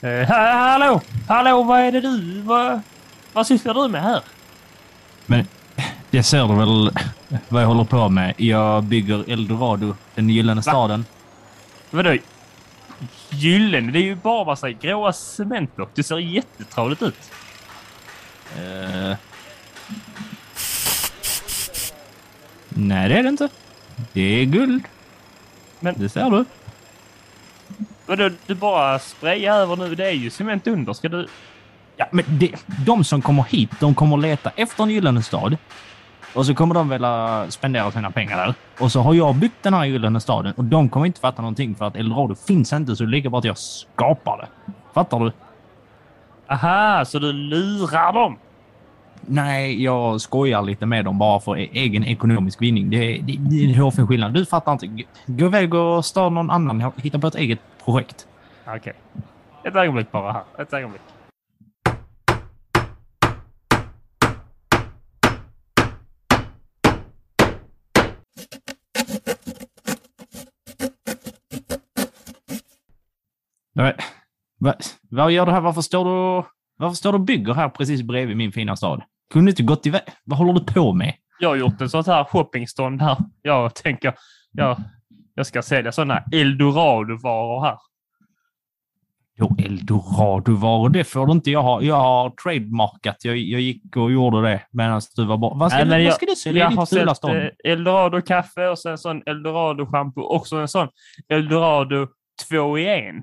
Eh, ha- hallå! Hallå, vad är det du... Vad, vad sysslar du med här? Men det ser du väl vad jag håller på med. Jag bygger Eldorado, den gyllene staden. Vadå? Gyllene? Det är ju bara massa gråa cementblock. Det ser jättetravligt ut. Eh, nej, det är det inte. Det är guld. Men- Det ser du. Vadå, du bara sprayar över nu? Det är ju cement under. Ska du... Ja, men det, de som kommer hit, de kommer leta efter en gyllene stad. Och så kommer de vilja spendera sina pengar där. Och så har jag byggt den här gyllene staden och de kommer inte fatta någonting för att Eldorado finns inte så det är lika bra att jag skapar det. Fattar du? Aha, så du lurar dem? Nej, jag skojar lite med dem bara för e- egen ekonomisk vinning. Det är, det, det är en hårfin skillnad. Du fattar inte. Gå iväg och stör någon annan. Hitta på ett eget projekt. Okej. Ett ögonblick bara här. Ett ögonblick. Nej, Va, vad gör du här? Varför står du, varför står du och bygger här precis bredvid min fina stad? Kunde du inte gått iväg? Vad håller du på med? Jag har gjort en sån här shoppingstånd här. Jag tänker, jag, jag ska sälja sådana eldorado-varor här. Jo, Eldorado-varor, det får du inte jag ha. Jag har trademarkat. Jag, jag gick och gjorde det medan du var borta. Vad ska, Nej, du, men vad jag- ska du sälja Jag i har ditt fula sett stånd? eh, eldorado-kaffe och sen en sån eldorado-shampoo och så en sån eldorado två i en.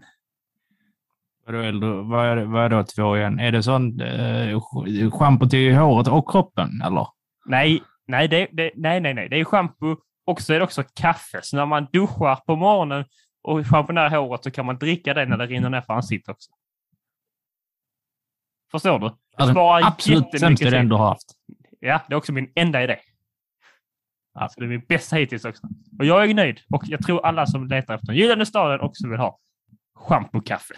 Vadå, Eldor- vad, är, det- vad är då två igen? Är det sån eh, sch- schampo till håret och kroppen, eller? Nej, nej, det, det, nej, nej, nej. Det är shampoo och så är det också kaffe. Så när man duschar på morgonen och schamponerar håret så kan man dricka det när det rinner ner för ansiktet också. Förstår du? Alltså, Sparar absolut sämsta tid. den du har haft. Ja, det är också min enda idé. Ja. Så det är min bästa hittills också. Och jag är nöjd. Och jag tror alla som letar efter den gyllene staden också vill ha schampokaffe.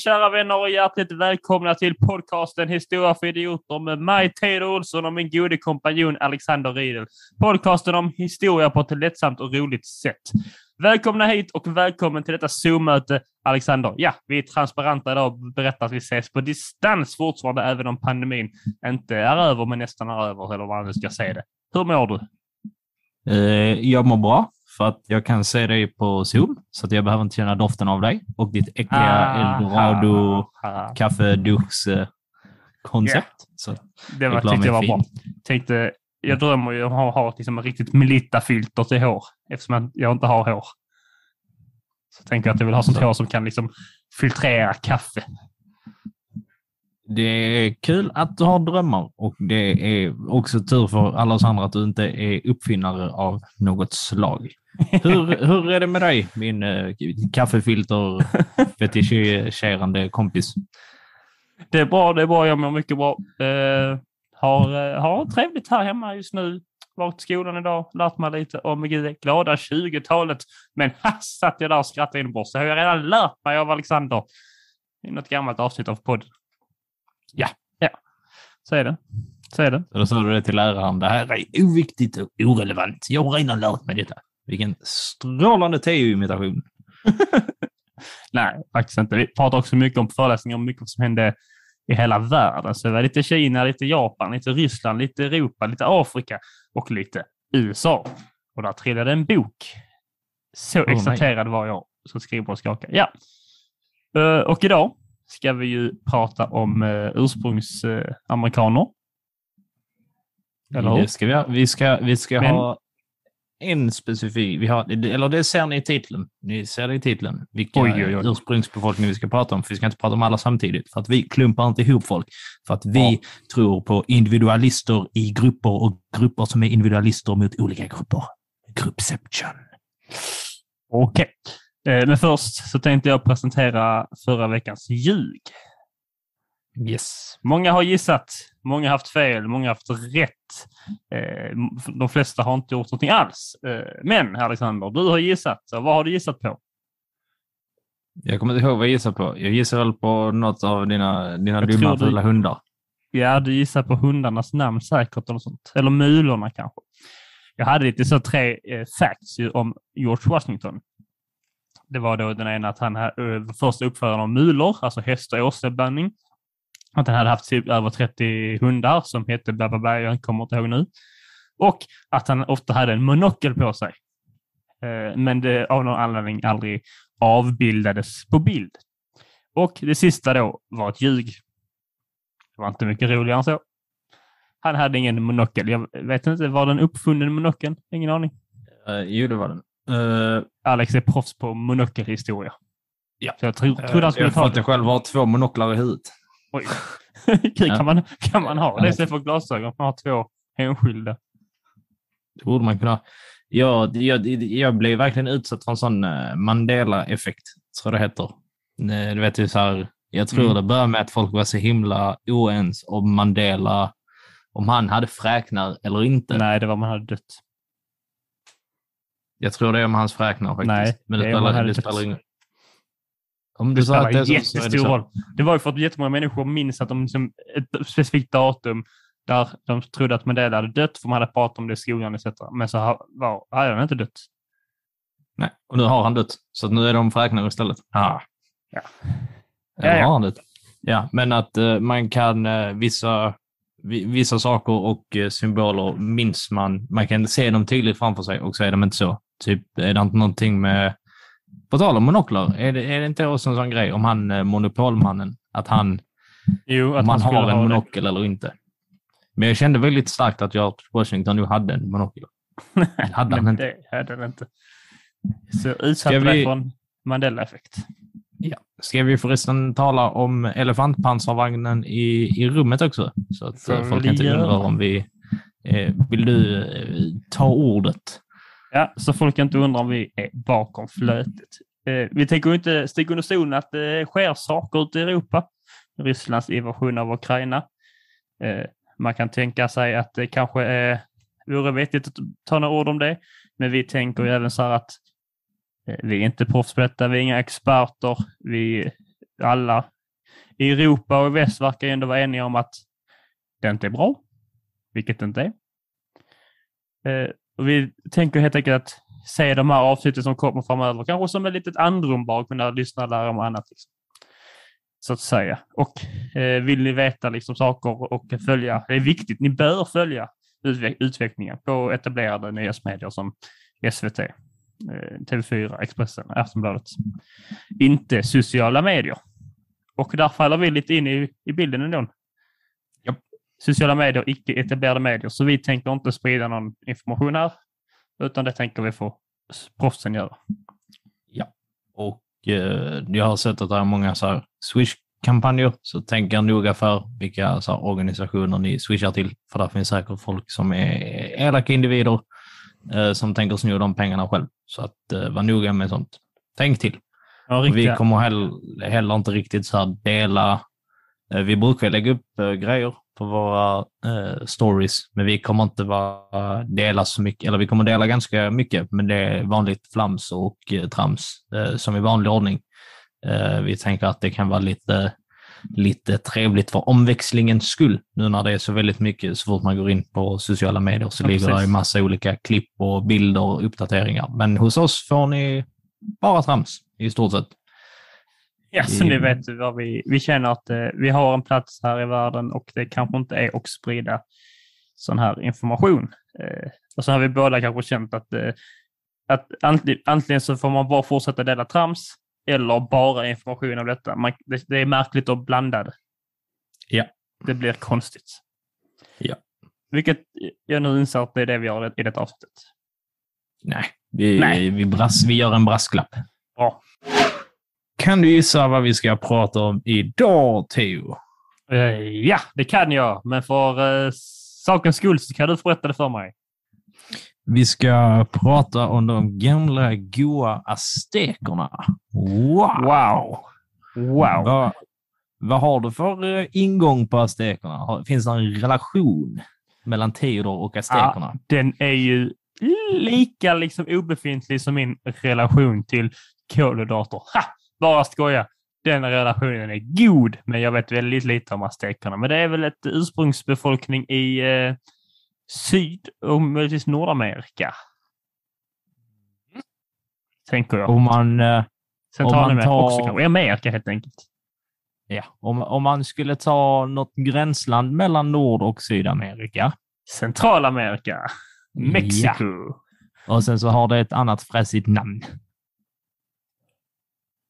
Kära vänner och hjärtligt välkomna till podcasten Historia för idioter med mig Teodor Olsson och min gode kompanjon Alexander Riedel. Podcasten om historia på ett lättsamt och roligt sätt. Välkomna hit och välkommen till detta Zoom-möte Alexander. Ja, vi är transparenta idag och berättar att vi ses på distans fortfarande även om pandemin inte är över men nästan är över eller vad man nu ska säga det. Hur mår du? Eh, jag mår bra för att jag kan se dig på Zoom så att jag behöver inte känna doften av dig och ditt äckliga Ah, Eldorado ah. kaffeduschkoncept. Så Det var, Jag tyckte jag var bra. Tänkte, jag drömmer ju om att ha liksom ett riktigt Melitta-filter till hår eftersom jag inte har hår. Så tänker jag att jag vill ha sånt Så. hår som kan liksom filtrera kaffe. Det är kul att du har drömmar och det är också tur för alla oss andra att du inte är uppfinnare av något slag. Hur, hur är det med dig, min uh, kaffefilter fetischerande kompis? Det är bra, det är bra. Jag mår mycket bra. Eh, har, eh, har trevligt här hemma just nu. Varit i skolan idag, lärt mig lite om det glada 20-talet. Men ha, satt jag där och skrattade inombords. Det har jag redan lärt mig av Alexander i något gammalt avsnitt av podden. Ja, ja. Så är det. Så är det. Så då sa du det till läraren. Det här är oviktigt och orelevant. Jag har redan lärt mig detta. Vilken strålande TU-imitation. Nej, faktiskt inte. Vi pratar också mycket om föreläsningar om mycket som hände i hela världen. Så det var lite Kina, lite Japan, lite Ryssland, lite Europa, lite Afrika och lite USA. Och där trillade en bok. Så nej. exalterad var jag så skriver och skakar. Ja. Eh, och idag ska vi ju prata om uh, ursprungsamerikaner. Eller hur? Det ska vi, ha. vi ska, vi ska Men- ha en specifik... Vi har, eller det ser ni i titeln. Ni ser det i titeln. Vilka Oj, oj, oj. ursprungsbefolkning vi ska prata om. För vi ska inte prata om alla samtidigt. För att vi klumpar inte ihop folk. För att vi Ja. tror på individualister i grupper och grupper som är individualister mot olika grupper. Gruppception. Okej. Eh, Men först så tänkte jag presentera förra veckans ljug. Yes. Många har gissat, många har haft fel, många har haft rätt. Eh, De flesta har inte gjort någonting alls. Eh, Men Alexander, du har gissat. Vad har du gissat på? Jag kommer inte ihåg vad jag gissar på. Jag gissar väl på något av dina, dina dumma du- fula hundar. Ja, du gissar på hundarnas namn säkert eller sånt. Eller mulorna kanske. Jag hade lite så tre eh, facts om George Washington. Det var då den ena att han var eh, första uppföraren av mulor, alltså häst och åsneblandning. Att han hade haft typ över 30 hundar som hette bla bla bla, jag kommer inte ihåg nu. Och att han ofta hade en monokel på sig. Eh, men det av någon anledning aldrig avbildades på bild. Och det sista då var ett ljug. Det var inte mycket roligare än så. Han hade ingen monokel. Jag vet inte, var den uppfunnen monokeln? Ingen aning. Uh, jo, det var den. Uh, Alex är proffs på monokelhistoria. Ja. Så jag tro, trodde han jag skulle har ta det. det själv har två monoklar i huvudet. Oj. Kan, man, kan man ha det istället för glasögon? Man har två enskilda. Det borde man kunna. Jag, jag, jag blev verkligen utsatt för en sån eh, Mandela-effekt, tror jag det heter. Du vet, så här, jag tror Mm. det började med att folk var så himla oens om Mandela, om han hade fräknar eller inte. Nej, det var man hade dött. Jag tror det är om hans fräknar faktiskt. Nej, Men det, det spelar, det spelar ingen Om du Det spelar det jättestor roll. Det var ju för att jättemånga människor minns att de som ett specifikt datum där de trodde att Mandela hade dött, för man hade pratat om det i skolan etc. Men så var, hade han inte dött. Nej, och nu har han dött. Så nu är de fräknar istället. Ah. Ja. Eller Ja, ja. har han dött? Ja, men att eh, man kan eh, vissa, vi, vissa saker och eh, symboler minns man. Man kan se dem tydligt framför sig och så är de inte så. Typ, är det inte någonting med... På tal om monoklar, är det, är det inte också en sån grej om han eh, monopolmannen, att han, Jo, att om han har en ha det. monokel eller inte? Men jag kände väldigt starkt att George Washington nu hade en monokel. Det hade han inte. det hade han inte. Så utsatt för vi- från Mandela-effekt. Ska vi förresten tala om elefantpansarvagnen i, i rummet också? Så att eh, folk vi inte undrar om vi... Eh, vill du eh, ta ordet? Ja, så folk inte undrar om vi är bakom flötet. Eh, vi tänker inte sticka under stolen att det sker saker ute i Europa. Rysslands invasion av Ukraina. Eh, man kan tänka sig att det kanske är, vore vettigt att ta några ord om det. Men vi tänker ju även så här att eh, vi är inte proffs på detta, vi är inga experter. Vi alla i Europa och i väst verkar ändå vara eniga om att det inte är bra, vilket det inte är. Eh, och vi tänker helt enkelt att se de här avsnitten som kommer framöver, kanske som ett litet andrum bara kunna lyssna och lära om annat. Liksom. Så att säga. Och eh, vill ni veta liksom saker och följa, det är viktigt, ni bör följa utveck- utvecklingen på etablerade nyhetsmedier som SVT, eh, TV4, Expressen, Aftonbladet. Inte sociala medier. Och där faller vi lite in i, i bilden ändå. Sociala medier, icke etablerade medier. Så vi tänker inte sprida någon information här, utan det tänker vi få proffsen göra. Och eh, jag har sett att det är många så här Swish-kampanjer, så tänk er noga för vilka så här, organisationer ni swishar till. För där finns säkert folk som är elaka individer eh, som tänker sno de pengarna själv. Så att eh, var noga med sånt. Tänk till. Ja, Och vi kommer heller, heller inte riktigt så dela. Eh, Vi brukar lägga upp eh, grejer på våra eh, stories, men vi kommer inte vara, dela så mycket, eller vi kommer dela ganska mycket, men det är vanligt flams och trams som i vanlig ordning. Vi tänker att det kan vara lite, lite trevligt för omväxlingens skull, nu när det är så väldigt mycket, så fort man går in på sociala medier så Ja, ligger det precis. en massa olika klipp och bilder och uppdateringar. Men hos oss får ni bara trams i stort sett. Ja, så i- ni vet vad vi, vi känner att eh, vi har en plats här i världen och det kanske inte är att sprida sån här information. Eh, och så har vi båda kanske känt att, eh, att antingen, så får man bara fortsätta dela trams eller bara information om detta. Man, det, det är märkligt att blanda det. Ja. Det blir konstigt. Ja. Vilket jag nu inser att det är det vi gör i detta avsnittet. Nej, vi, Nej. Vi, brass, vi gör en brasklapp. Bra. Kan du gissa vad vi ska prata om idag, Theo? Eh, ja, det kan jag. Men för uh, sakens skull så kan du berätta det för mig. Vi ska prata om de gamla goa aztekerna. Wow! Wow! Wow! Vad, vad har du för eh, ingång på aztekerna? Finns det en relation mellan Theodor och aztekerna? Den är ju lika liksom obefintlig som min relation till kolhydrater. Ha! Bara skoja. Den relationen är god, men jag vet väldigt lite om aztekerna. Men det är väl ett ursprungsbefolkning i eh, Syd och möjligtvis Nordamerika. Tänker jag. Om man, eh, Centralamerika tar- också kanske. Amerika helt enkelt. ja, om, om man skulle ta något gränsland mellan Nord och Sydamerika Centralamerika. Mexiko. och sen så har det ett annat fräsigt namn.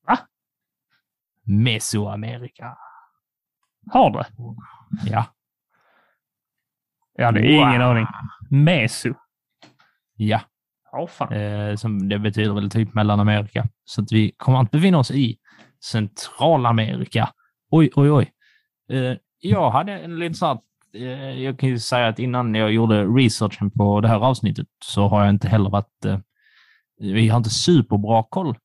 Va? Mesoamerika. Har det? Ja. Jag hade ingen aning. Meso. Ja. Fan. Eh, som det betyder väl typ Mellanamerika. Så att vi kommer att befinna oss i Centralamerika. Oj, oj, oj. Eh, jag hade en liten så här, eh, jag kan ju säga att innan jag gjorde researchen på det här avsnittet så har jag inte heller varit, eh, vi har inte superbra koll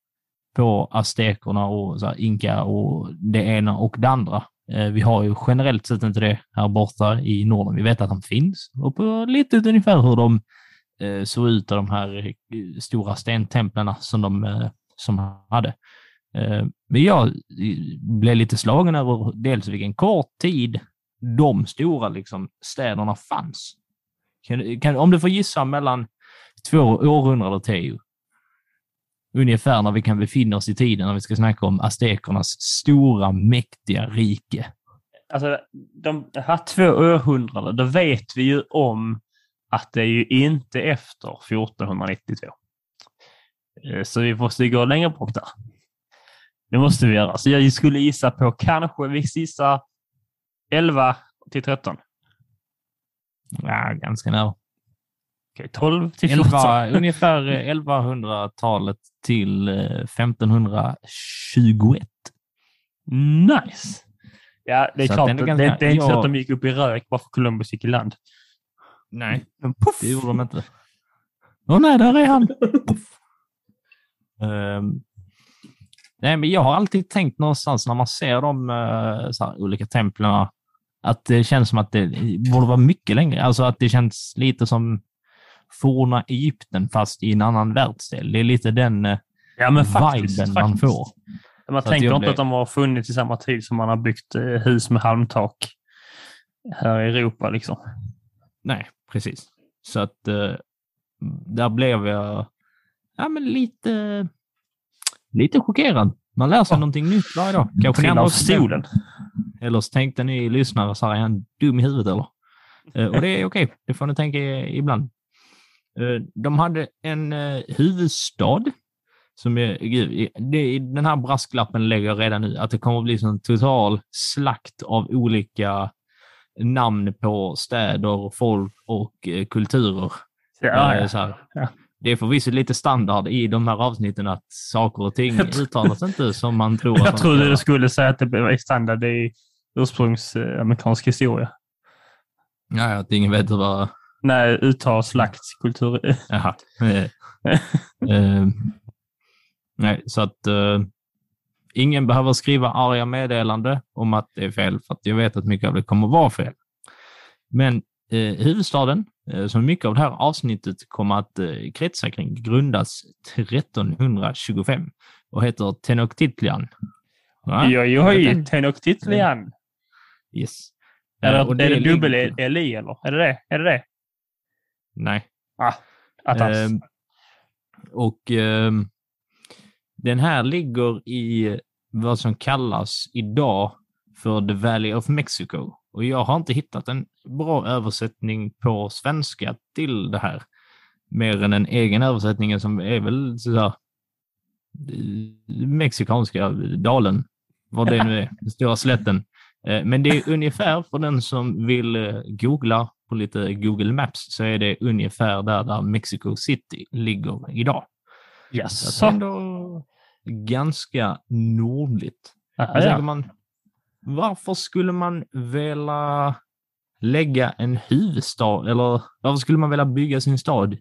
på aztekerna och så här, inka och det ena och det andra. Eh, vi har ju generellt sett inte det här borta i Norden. Vi vet att de finns och på lite ungefär hur de eh, såg ut av de här eh, stora stentemplen som de som hade. Men jag blev lite slagen över dels vilken kort tid de stora liksom, städerna fanns. Kan, kan, om du får gissa mellan två århundraden, Teo, ungefär när vi kan befinna oss i tiden när vi ska snacka om aztekernas stora, mäktiga rike. Alltså, de har två århundraden. Då vet vi ju om att det är ju inte efter 1492. Eh, Så vi måste gå längre bort där. Det måste vi göra. Så jag skulle gissa på kanske, vi gissar 11 till 13. Ja, ganska nära. Okej, 12 till 14. 11, ungefär eh, 1100-talet till eh, 1521. Nice! Ja, det är Så klart. är att ganska- det, det är inte så ja. att de gick upp i rök bara för Columbus gick i land. Nej, Men puff! det gjorde de inte. Åh nej, där är han! Ehm, nej, men jag har alltid tänkt någonstans när man ser de eh, så här, olika templen att det känns som att det borde vara mycket längre. Alltså att det känns lite som forna Egypten fast i en annan världsdel. Det är lite den eh, Ja, men faktiskt. viben man faktiskt. får. Man Så tänker inte blev- att de har funnits i samma tid som man har byggt eh, hus med halmtak här i Europa. Liksom. Nej, precis. Så att eh, där blev jag ja, men lite, lite chockerad. Man lär sig Ja. någonting nytt varje dag. Kanske ni Trilla andra av stolen. Eller så tänkte ni lyssnare så här, är han dum i huvudet eller? Och det är okej, det får ni tänka ibland. Eh, de hade en eh, huvudstad som är, gud, det, den här brasklappen lägger jag redan nu, att det kommer att bli en total slakt av olika namn på städer, folk och eh, kulturer. Ja, ja. så. Ja. Det är förvisso lite standard i de här avsnitten att saker och ting uttalas inte som man tror Jag de trodde du skulle säga att det blev standard i ursprungsamerikansk historia. Ja, att ingen vet vad... Nej, uttal, slakt, kultur. Jaha. Eh, nej, så att eh, ingen behöver skriva arga meddelande om att det är fel, för att jag vet att mycket av det kommer vara fel. Men eh, huvudstaden, som mycket av det här avsnittet kommer att kretsa kring, grundas 1325 och heter Tenochtitlan. Oj, oj, oj. Tenochtitlan. Yes. Är det, är det dubbel-LI eller? Är det det? Är det det? Nej. Attas. Ehm, och ehm, den här ligger i vad som kallas idag för The Valley of Mexico. Och jag har inte hittat en bra översättning på svenska till det här. Mer än en egen översättning som är väl sådär eh, mexikanska dalen, vad det nu är, den stora slätten. Eh, Men det är ungefär, för den som vill eh, googla på lite Google Maps, så är det ungefär där, där Mexico City ligger idag. Så är Jaså? ändå ganska nordligt. Tänker ja. man, varför skulle man vilja lägga en huvudstad, eller varför skulle man vilja bygga sin stad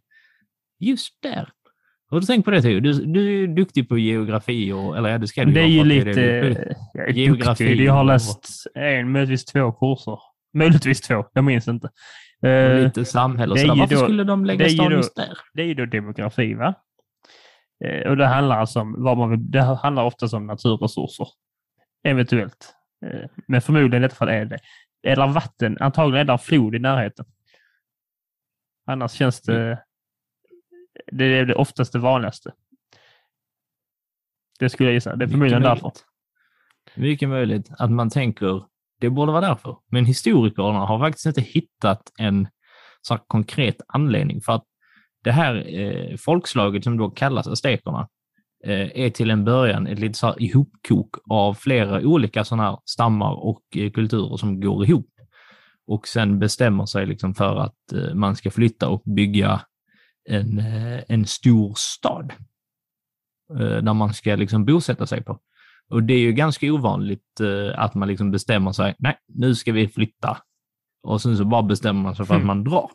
just där. Har du tänkt på det Theo? Du, du är duktig på geografi, och, eller ja, det ska du Det är ju lite... det. Jag är Geografi duktig. Jag har läst en, möjligtvis två kurser. Möjligtvis två, jag minns inte. Eh, lite samhälle och det är sådär. Varför då- skulle de det lägga är stan då- just där? det är ju då demografi, va? Eh, och det handlar alltså om vad man vill, det handlar oftast om naturresurser. Eventuellt. Eh, men förmodligen i detta fall är det. Eller vatten. Antagligen är det en flod i närheten. Annars känns det... Det är det oftast det vanligaste. Det skulle jag gissa. Det är förmodligen därför. möjligt. Mycket möjligt att man tänker det borde vara därför. Men historikerna har faktiskt inte hittat en så här konkret anledning för att det här eh, folkslaget som då kallas aztekerna eh, är till en början ett lite så här ihopkok av flera olika sådana här stammar och eh, kulturer som går ihop och sen bestämmer sig liksom för att eh, man ska flytta och bygga en, eh, en stor stad eh, där man ska liksom bosätta sig på. Och det är ju ganska ovanligt eh, att man liksom bestämmer sig, nej, nu ska vi flytta. Och sen så bara bestämmer man sig för att Mm. man drar.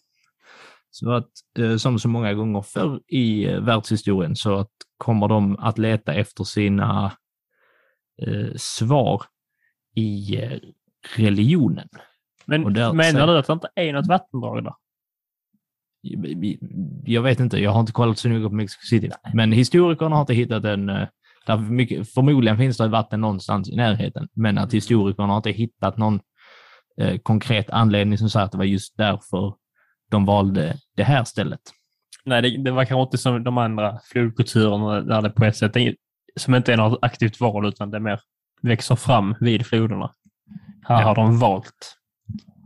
Så att eh, som så många gånger förr i eh, världshistorien så att kommer de att leta efter sina eh, svar i religionen. Men där- menar du att det inte är något vattendrag där? Jag vet inte, jag har inte kollat så noga på Mexico City. Men historikerna har inte hittat en... Där mycket, förmodligen finns det vatten någonstans i närheten, men att historikerna har inte hittat någon eh, konkret anledning som säger att det var just därför de valde det här stället. Nej, det, det var kanske inte som de andra flodkulturerna där det på ett sätt som inte är något aktivt val utan det mer växer fram vid floderna. Här Ja. har de valt.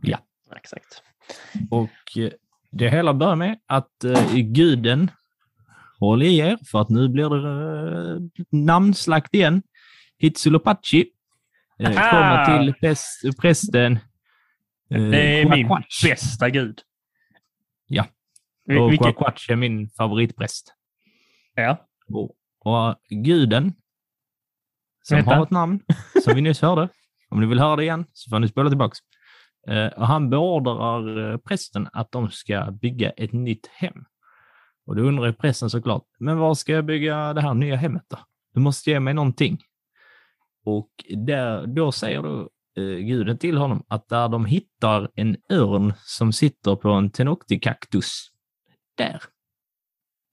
Ja. Exakt. Och eh, det hela börjar med att eh, guden, håll i er, för att nu blir det eh, namnslakt igen, Huitzilopochtli eh, kommer till präst, prästen eh, Det är min bästa gud. Ja. Vi- Och Quaquatch är min favoritpräst. ja. Och, och guden, som Vänta. har ett namn, som vi nyss hörde. Om ni vill höra det igen så får ni spola tillbaks. Eh, och han beordrar eh, prästen att de ska bygga ett nytt hem. Och då undrar ju pressen såklart, men var ska jag bygga det här nya hemmet då? Du måste ge mig någonting. Och där, då säger då eh, guden till honom att där de hittar en örn som sitter på en tenoktikaktus, där,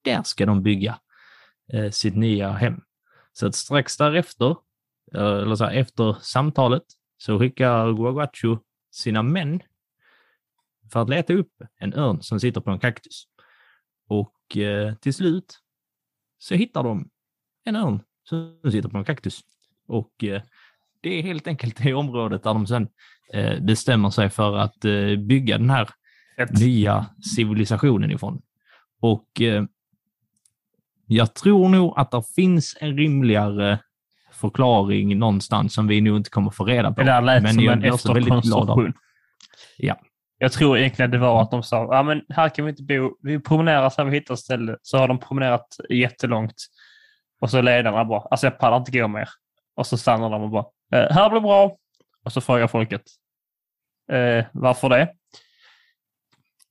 där ska de bygga eh, sitt nya hem. Så att strax därefter, eh, eller så här, efter samtalet, så skickar Guaguacho sina män för att leta upp en örn som sitter på en kaktus. Och eh, till slut så hittar de en örn som sitter på en kaktus. Och eh, det är helt enkelt det området där de sen eh, bestämmer sig för att eh, bygga den här Ett, nya civilisationen ifrån. Och eh, jag tror nog att det finns en rimligare förklaring någonstans som vi nog inte kommer få reda på. det där lät Men som jag en efterkonstruktion. Ja. Jag tror egentligen det var att de sa, ja men här kan vi inte bo. Vi promenerar så här vi hittar ett ställe. Så har de promenerat jättelångt. Och så ledarna bara, alltså jag pallar inte gå mer. Och så stannar de och bara, eh, här blir bra. Och så frågar folket, eh, varför det?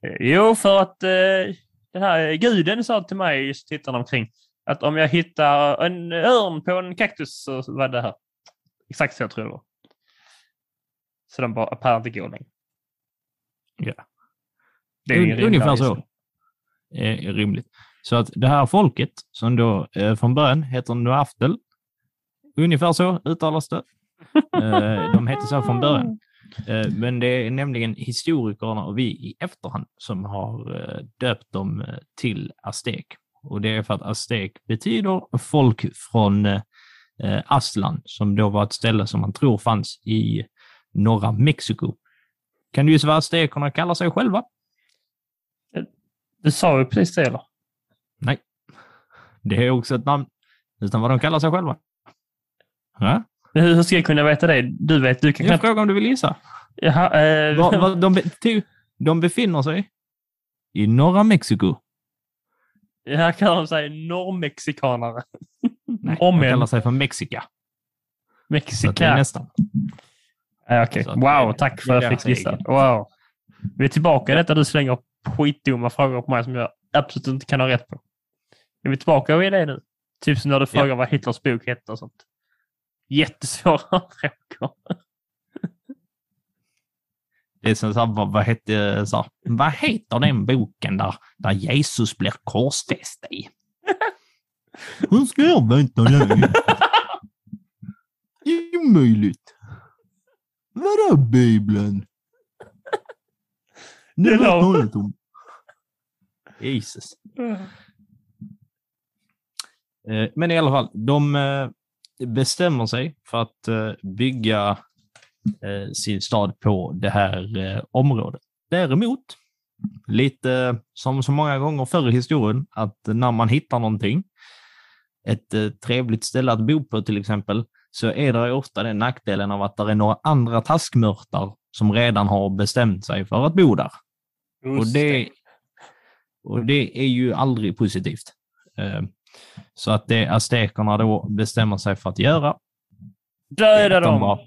Eh, jo, för att eh, den här guden sa till mig, just tittarna omkring, att om jag hittar en örn på en kaktus så var det här. Exakt så jag tror det var. Så de bara, pallar inte gå längre. Ja. Det är Un- rimligare ungefär så. är är rimligt. Så att det här folket, som då eh, från början heter Nuaftel, ungefär så uttalas det. Eh, de heter så från början. Eh, men det är nämligen historikerna och vi i efterhand som har eh, döpt dem eh, till aztek. Och det är för att aztek betyder folk från eh, eh, Aslan, som då var ett ställe som man tror fanns i norra Mexiko. Kan vad aztekerna kallar sig själva? Du sa ju precis det eller? Nej. Det är också ett namn. Utan vad de kallar sig själva. Ja? Hur ska jag kunna veta det? Du vet, du kan knappt... fråga om du vill gissa. Jaha, eh, Vad- vad de, be- de befinner sig i norra Mexiko. Här kallar de sig norrmexikanare. Nej, de kallar sig för Mexika. Mexika. nästan. Ja, att Wow, tack för att jag fick gissa. Wow. Vi är tillbaka i detta du slänger skitdumma frågor på mig som jag absolut inte kan ha rätt på. Är vi tillbaka i det nu? Typ som när du Ja. frågar vad Hitlers bok hette och sånt. Jättesvåra frågor. Det är som så här, vad, vad, hette, så här, vad heter den boken där, där Jesus blir korsfäst i? Hur ska jag veta det? Omöjligt. Vadå Bibeln? Är har jag talat om. Jesus. Eh, Men i alla fall, de eh, bestämmer sig för att eh, bygga sin stad på det här området. Däremot, lite som så många gånger förr i historien, att när man hittar någonting, ett trevligt ställe att bo på till exempel, så är det ofta den nackdelen av att det är några andra taskmörtar som redan har bestämt sig för att bo där. Och det, och det är ju aldrig positivt. Eh, Så att det aztekerna då bestämmer sig för att göra, Döda de dem! bara-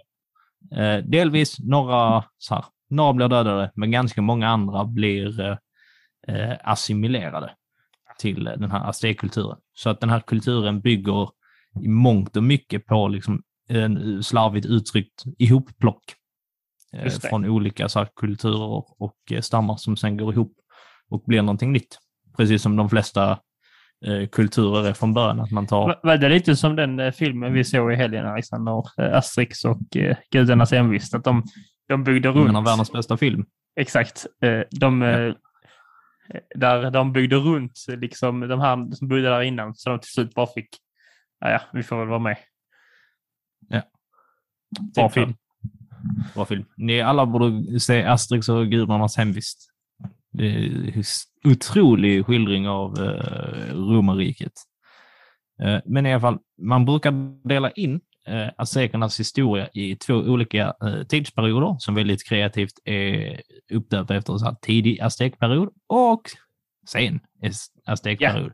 eh, delvis några, så här, några blir dödade, men ganska många andra blir eh, assimilerade till den här aztekkulturen. Så att den här kulturen bygger i mångt och mycket på liksom, en slarvigt uttryckt ihopplock eh, från olika så kulturer och eh, stammar som sen går ihop och blir någonting nytt. Precis som de flesta eh, kulturer är från början, att man tar Va- Var det lite som den filmen vi såg i helgen, Alexander? Asterix och Gudarnas envist. Att de, de byggde en runt. av världens bästa film. Exakt. De, eh, där de byggde runt liksom, de här som bodde där innan, så de till slut bara fick, "Ja, ja, vi får väl vara med. Ja. Bra film. Bra film. Ni alla borde se Asterix och gudarnas hemvist. Det är en otrolig skildring av eh, romarriket. Eh, men i alla fall, man brukar dela in eh, aztekernas historia i två olika eh, tidsperioder som väldigt kreativt är uppdöpta efter så här tidig aztekperiod och sen az- aztekperiod.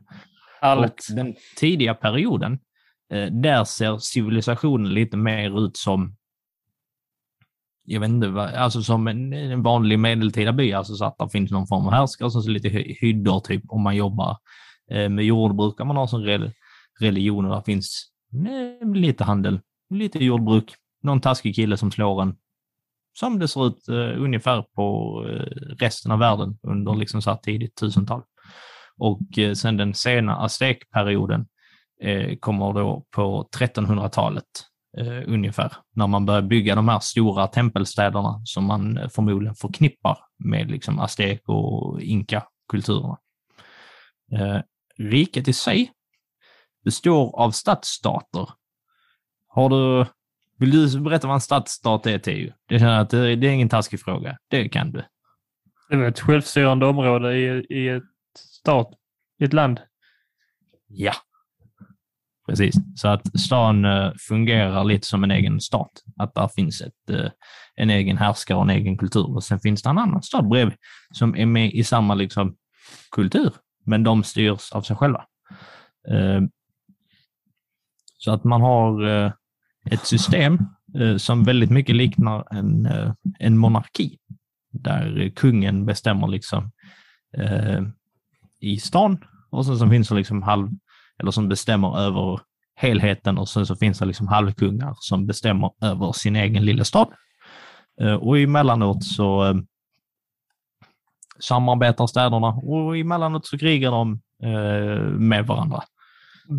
Härligt. Och den tidiga perioden, Eh, där ser civilisationen lite mer ut som jag vet inte, alltså som en, en vanlig medeltida by, alltså så att det finns någon form av härskare, och ser lite hyddor typ om man jobbar eh, med jordbruk, om man har som religion och där finns eh, lite handel, lite jordbruk, någon taskig kille som slår en, som det ser ut eh, ungefär på eh, resten av världen under liksom så här tidigt tusental. Och eh, sen den sena aztekperioden eh, kommer då på 1300-talet eh, ungefär, när man börjar bygga de här stora tempelstäderna som man eh, förmodligen förknippar med liksom aztek och inka-kulturerna. Eh, riket i sig består av stadsstater. Har du, vill du berätta vad en stadsstat är, Teo? Det känner att det, är ingen taskig fråga. Det kan du. Det var ett självstyrande område i, i ett stat, i ett land. Ja, precis. Så att stan eh, fungerar lite som en egen stat. Att där finns ett, eh, en egen härskare och en egen kultur. Och sen finns det en annan stad bredvid som är med i samma liksom, kultur, men de styrs av sig själva. Eh, så att man har ett system som väldigt mycket liknar en, en monarki, där kungen bestämmer liksom i stan och sen så finns det liksom halv, eller som bestämmer över helheten och sen så finns det liksom halvkungar som bestämmer över sin egen lilla stad. Eh, Och emellanåt så eh, samarbetar städerna och emellanåt så krigar de eh, med varandra.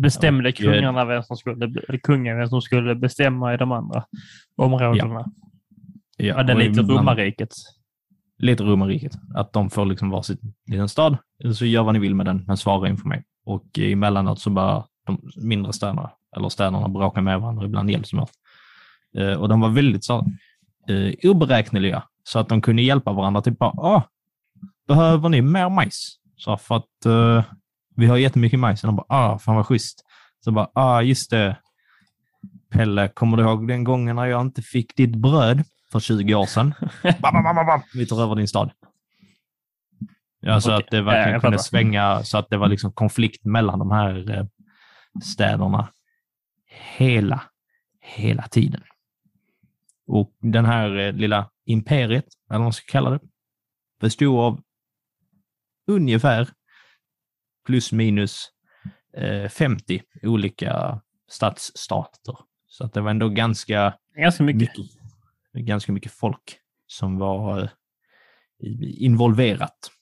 Bestämde kungarna vem som skulle, kungen vem som skulle bestämma i de andra områdena. Ja, Ja, det är lite romarriket. lite romarriket. Att de får liksom varsin liten stad, så gör vad ni vill med den, men svara inför mig. Och emellanåt så bara de mindre städerna, eller städerna bråkar med varandra, ibland hjälps de åt. Eh, och de var väldigt så, eh, oberäkneliga, så att de kunde hjälpa varandra. Typ bara, ah, behöver ni mer majs? Så för att eh, vi har jättemycket majs. Och de bara, ah, fan vad schysst. Så bara, ah, just det. Pelle, kommer du ihåg den gången när jag inte fick ditt bröd för 20 år sedan? Bam, bam, bam, bam. Vi tar över din stad. Ja, så Okej. att det Ja, verkligen jag kunde fattar. svänga så att det var liksom konflikt mellan de här eh, städerna hela, hela tiden. Och den här eh, lilla imperiet, eller vad man ska kalla det, bestod av ungefär plus minus eh, 50 olika stadsstater. Så att det var ändå ganska Ganska mycket. mycket, ganska mycket folk som var eh, involverat eh,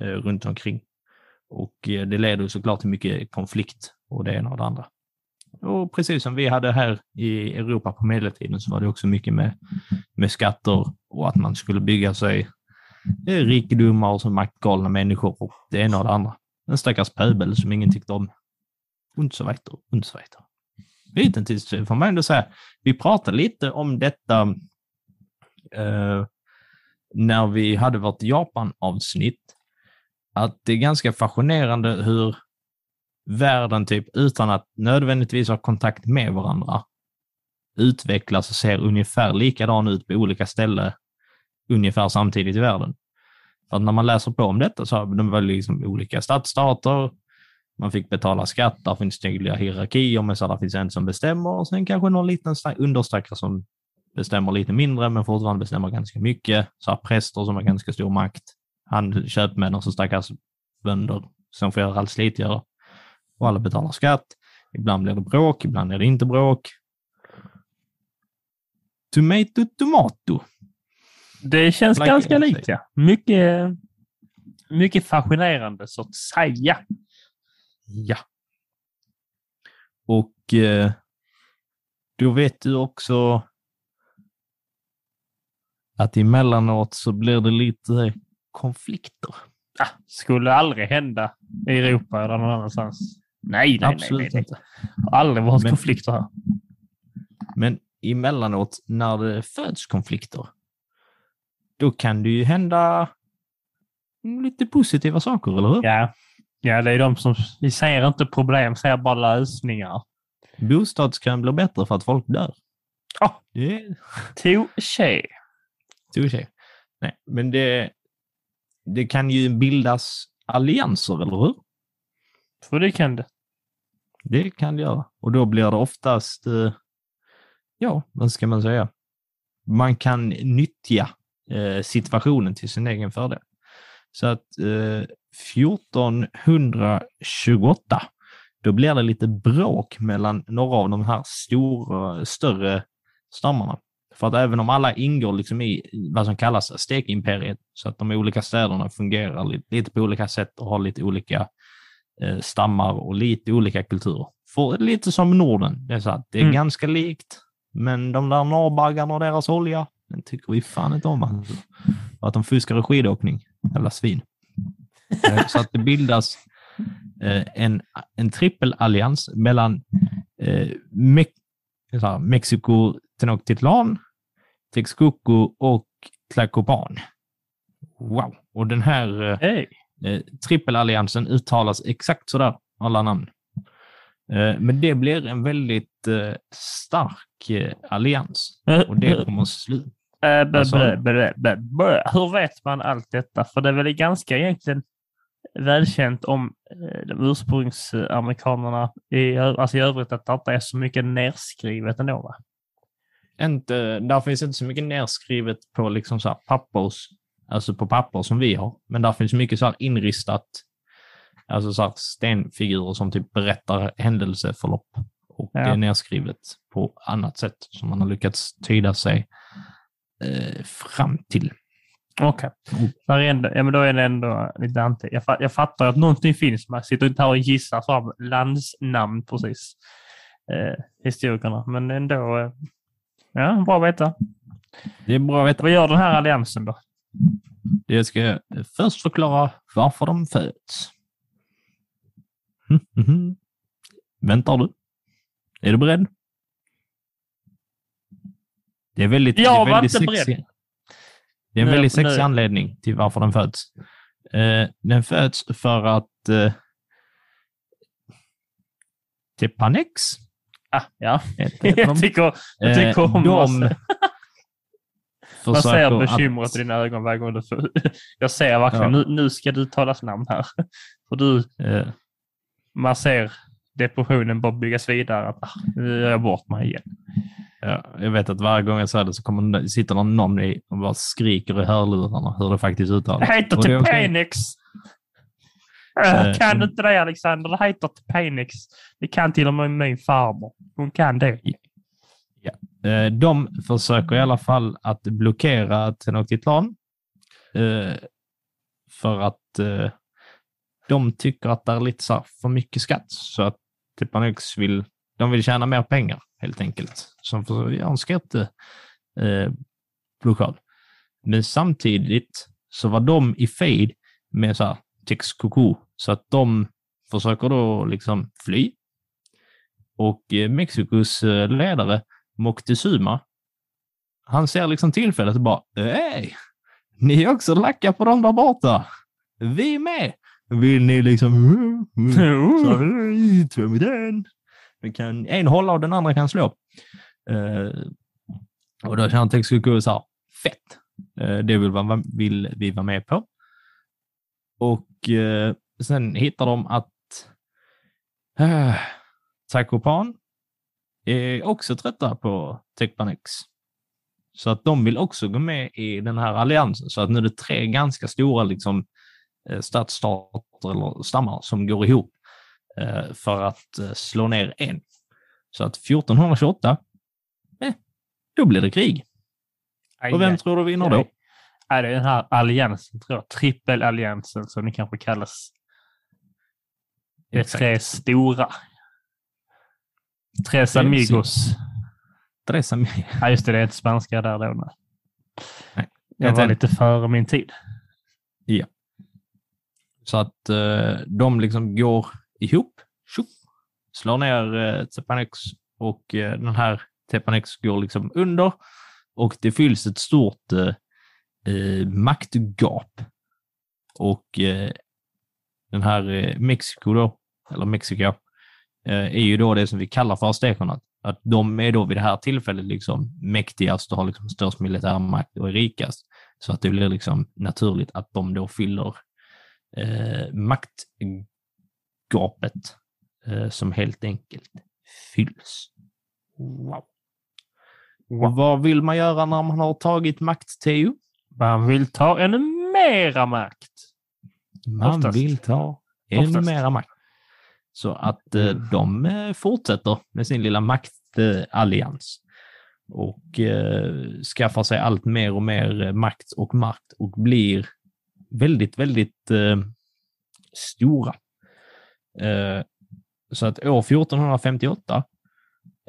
Eh, runt omkring. Och eh, det leder såklart till mycket konflikt och det ena och det andra. Och precis som vi hade här i Europa på medeltiden så var det också mycket med, med skatter och att man skulle bygga sig eh, rikedomar och så maktgalna människor och det ena och det andra. En stackars pöbel som ingen tyckte om. Und så weiter, und så weiter. Hittills får man ändå säga, vi pratade lite om detta eh, när vi hade vårt Japan-avsnitt, att det är ganska fascinerande hur världen, typ utan att nödvändigtvis ha kontakt med varandra, utvecklas och ser ungefär likadan ut på olika ställen ungefär samtidigt i världen. För att när man läser på om detta så har de väl liksom olika stadsstater, man fick betala skatt, där finns tydliga hierarkier, men så där finns en som bestämmer och sen kanske någon liten understackare som bestämmer lite mindre, men fortfarande bestämmer ganska mycket. Så här präster som har ganska stor makt, han köpmän och så stackars bönder som får göra allt slitgöra. Och alla betalar skatt. Ibland blir det bråk, ibland är det inte bråk. Tomato, tomato. Det känns Like ganska likt, ja. Mycket, mycket fascinerande så att säga. Ja. Och eh, då vet du också att emellanåt så blir det lite konflikter. Ah, skulle aldrig hända i Europa eller någon annanstans. Nej, nej, Absolut nej, nej, inte. Har aldrig varit Men- konflikter här. Men emellanåt när det föds konflikter, då kan det ju hända lite positiva saker, eller hur? Ja. ja, det är de som... Vi ser inte problem, ser bara lösningar. Bostadskön blir bättre för att folk dör. Ja. Är Touché. touché. Nej, men det, det kan ju bildas allianser, eller hur? För det kan det. Det kan det göra. Och då blir det oftast, eh, ja, vad ska man säga? Man kan nyttja eh, situationen till sin egen fördel. Så att eh, 1428, då blir det lite bråk mellan några av de här stora, större stammarna. För att även om alla ingår liksom i vad som kallas stekimperiet, så att de olika städerna fungerar lite, lite på olika sätt och har lite olika eh, stammar och lite olika kulturer. För, lite som Norden. Det är, så att det är Mm. ganska likt, men de där norrbaggarna och deras olja, den tycker vi fan inte om. Alltså. Och att de fuskar i skidåkning. Jävla svin. Eh, så att det bildas eh, en, en trippelallians mellan eh, Me Mexiko, Tenochtitlan, Texcoco och Tlacopan. Wow! Och den här Hej. Eh, trippelalliansen uttalas exakt sådär, alla namn. Eh, men det blir en väldigt eh, stark eh, allians och det kommer slut. Bä, Vad sa bä, du? bä, bä, bä. Hur vet man allt detta? För det är väl ganska egentligen välkänt om de ursprungsamerikanerna i, alltså i övrigt att det inte är så mycket nerskrivet ändå. Va? Inte, där finns inte så mycket nedskrivet på liksom så här pappers, alltså på papper som vi har, men där finns mycket så här inristat, alltså så här stenfigurer som typ berättar händelseförlopp och Ja. det är nedskrivet på annat sätt som man har lyckats tyda sig eh, fram till. Okej. Är ändå, ja, men då är det ändå lite anti. Jag, jag fattar att någonting finns. Man sitter inte här och gissar fram landsnamn precis. Eh, historikerna. Men ändå. Eh, ja, bra att veta. Det är bra att veta. Vad gör den här alliansen då? Jag ska först förklara varför de föds. Mhm, mhm. Väntar du? Är du beredd? Det är väldigt, Jag det är var väldigt inte sexig. beredd. Det är en Nu- väldigt sexig nu- anledning till varför den föds. Eh, den föds för att eh, Tepanex Ah, ja, heter heter jag tycker, jag tycker Eh, om de Man ser bekymret att- i dina ögon varje gång du får... Jag ser verkligen, Ja. nu, nu ska du talas namn här. För du, eh, man ser depressionen bara byggas vidare. Att, ah, nu gör jag bort mig igen. Ja, jag vet att varje gång jag säger det så kommer, sitter någon i och bara skriker i hörlurarna hur det faktiskt uttalas. heter det är typ okej. Äh, Eh, kan du mm. inte det Alexander? Det heter Penix. Det kan till och med min farmor. Hon kan det. Eh, De försöker i alla fall att blockera Tenochtitlan eh, för att eh, de tycker att det är lite så för mycket skatt så att Tepanex vill, de vill tjäna mer pengar helt enkelt. Som för göra en skatteblockad. Eh, blockad. Men samtidigt så var de i fejd med så här Texcoco så att de försöker då liksom fly. Och eh, Mexikos eh, ledare Moctezuma, han ser liksom tillfället och bara Hej! Ni är också lacka på dem där borta. Vi med! Vill ni liksom... "Hej, Två mot en. Vi kan en hålla och den andra kan slå. Eh, och då känner Texcoco så här, fett. Eh, det vill, vill vi vara med på. Och eh, sen hittar de att uh, Takopan är också trötta på Tekpanex. Så att de vill också gå med i den här alliansen. Så att nu är det tre ganska stora liksom, eh, stadsstater eller stammar som går ihop eh, för att eh, slå ner en. Så att 1428, eh, då blir det krig. Och vem tror du vinner då? Är det den här alliansen, tror jag. Trippelalliansen som det kanske kallas. Det är tre stora. Tres Det är amigos. Ja, just det. Det är inte spanska där då. Nej. Nej. Jag var lite före min tid. Så att eh, de liksom går ihop, tjopp, slår ner eh, Tepanex och eh, den här Tepanex går liksom under och det fylls ett stort eh, eh, maktgap. Och eh, den här eh, Mexiko då, eller Mexiko, eh, är ju då det som vi kallar för aztekerna. Att de är då vid det här tillfället liksom mäktigast och har liksom störst militär makt och är rikast. Så att det blir liksom naturligt att de då fyller eh, maktgapet eh, som helt enkelt fylls. Wow. Och vad vill man göra när man har tagit makt, Teo? Man vill ta ännu mera makt. Man Oftast. vill ta ännu Oftast. mera makt. Så att eh, de eh, fortsätter med sin lilla maktallians och eh, skaffar sig allt mer och mer eh, makt och makt och blir väldigt, väldigt eh, stora. Eh, så att år 1458,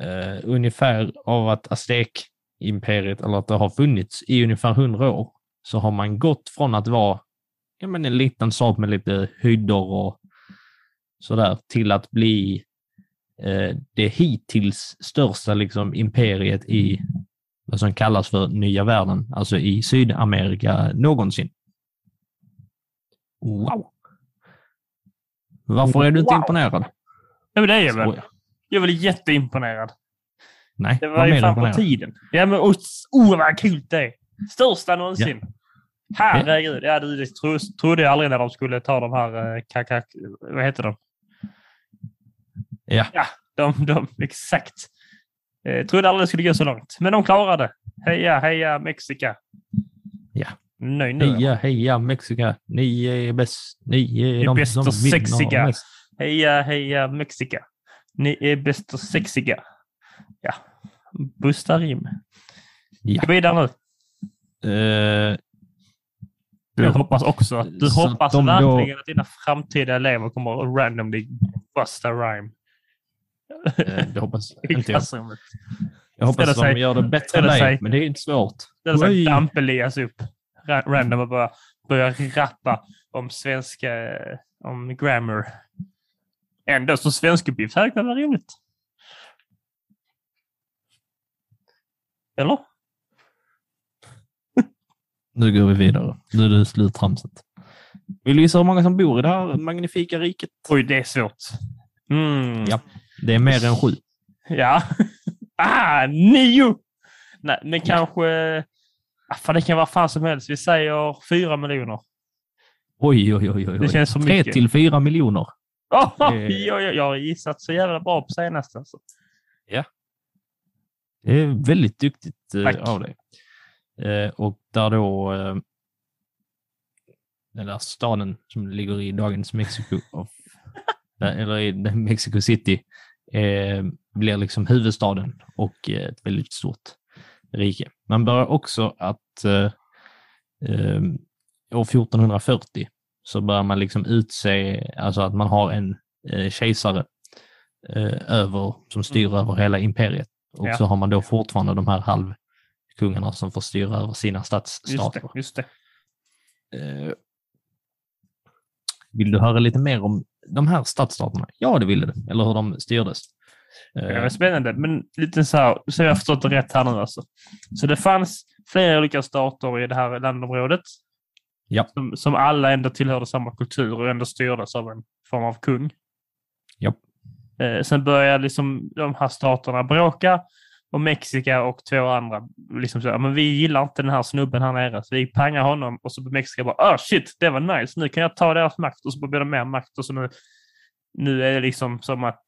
eh, ungefär av att Aztek-imperiet, eller att det har funnits i ungefär 100 år, så har man gått från att vara ja, men en liten stad med lite höjder och sådär till att bli eh, det hittills största liksom, imperiet i vad som kallas för nya världen, alltså i Sydamerika någonsin. Wow! Varför är du inte Wow. imponerad? Ja, men det är jag väl. Jag är väl jätteimponerad. Nej, Det var ju fan på tiden. Ja, men oh, oh vad kul det är. Största någonsin. Herregud. Ja, det tro, trodde jag aldrig när de skulle ta de här eh, kakak... Vad heter de? Ja. Ja, de, de exakt. Eh, trodde aldrig det skulle gå så långt. Men de klarade. Heja, heja Mexika. Ja. Nöjd nu. Heja, heja Mexika, ni är bäst, ni är, är de bäst och sexiga. Heja, heja Mexika. Ni är bäst och sexiga. Ja. Busta rim. Ja. Gå vidare nu. Eh, Jag Ja. hoppas också att du Så att hoppas de då- verkligen att dina framtida elever kommer att randomly busta rhyme eh, det hoppas inte jag. Jag hoppas att de sig- gör det bättre än dig, sig- men det är inte svårt. Så Oj. Damp-Elias upp ra- random och börjar börja rappa om svenska, om grammar. Ändå så svenskuppgift här kan vara roligt. Eller? Nu går vi vidare. Nu är det sluttramset. Vill du gissa hur många som bor i det här magnifika riket? Oj, det är svårt. Mm. Ja. Det är mer än sju. Ja. ah, nio! Nej, men kanske... Ah, fan, det kan vara fan som helst. Vi säger fyra miljoner. Oj, oj, oj. oj. Det känns som Tre mycket. till fyra miljoner. Oh, Eh. oj, oj, jag har gissat så jävla bra på senaste. Alltså. Det är väldigt duktigt eh, av dig. Eh, och där då... Eh, den där staden som ligger i dagens Mexiko, of, eller i Mexico City, eh, blir liksom huvudstaden och eh, ett väldigt stort rike. Man börjar också att eh, eh, år 1440 så börjar man liksom utse, alltså att man har en eh, kejsare eh, över, som styr Mm. över hela imperiet. Och Ja. så har man då fortfarande de här halvkungarna som får styra över sina Just stadsstater. det. Just det. Eh, vill du höra lite mer om de här stadsstaterna? Ja, det ville du. Eller hur de styrdes. Eh, Det var spännande, men lite så här, så jag har förstått det rätt här nu alltså. Så det fanns flera olika stater i det här landområdet. Ja. Som, som alla ändå tillhörde samma kultur och ändå styrdes av en form av kung. Eh, sen började liksom de här staterna bråka och Mexika och två andra liksom så, "Ja, men vi gillar inte den här snubben här nere, så vi pangar honom och så blir Mexika bara, ah shit, det var nice, nu kan jag ta deras makt och så blir det mer makt och så nu, nu är det liksom som att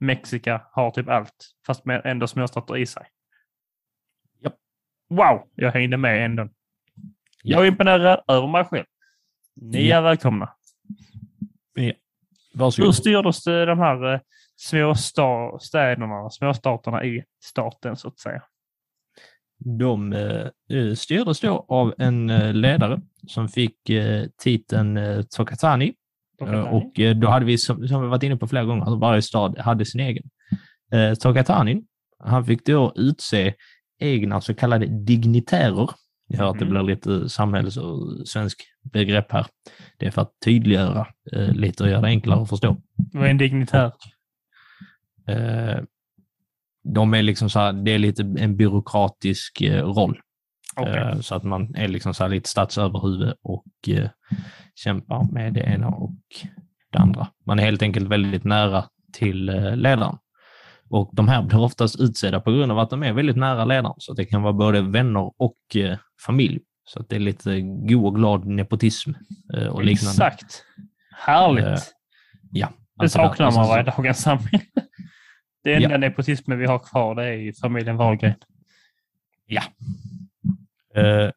Mexika har typ allt, fast med ändå småstater i sig. Japp. Wow, jag hängde med ändå. Ja. Jag är imponerad över mig själv. Ni är välkomna. Hur Varsågod. styrdes de här eh, små sta- städerna, småstaterna i staten så att säga? De eh, styrdes då av en eh, ledare som fick eh, titeln eh, Tokatani. Eh, och eh, då hade vi, som, som vi varit inne på flera gånger, att varje stad hade sin egen. Eh, Tokatani, han fick då utse egna så kallade dignitärer. Jag hör att det Mhm. blir lite samhälls och svensk begrepp här. Det är för att tydliggöra eh, lite och göra det enklare att förstå. Vad är en dignitär? Eh, de är liksom så här, det är lite en byråkratisk eh, roll. Okej. Eh, Så att man är liksom så här lite statsöverhuvud och kämpar med det ena och det andra. Man är helt enkelt väldigt nära till ledaren. Och de här blir oftast utsedda på grund av att de är väldigt nära ledaren. Så det kan vara både vänner och familj. Så att det är lite god och glad nepotism och liknande. Exakt. Härligt. Ja. det saknar man varje dagens samhälle. Det enda Ja. nepotismen vi har kvar det är ju familjen Wahlgren. Eh,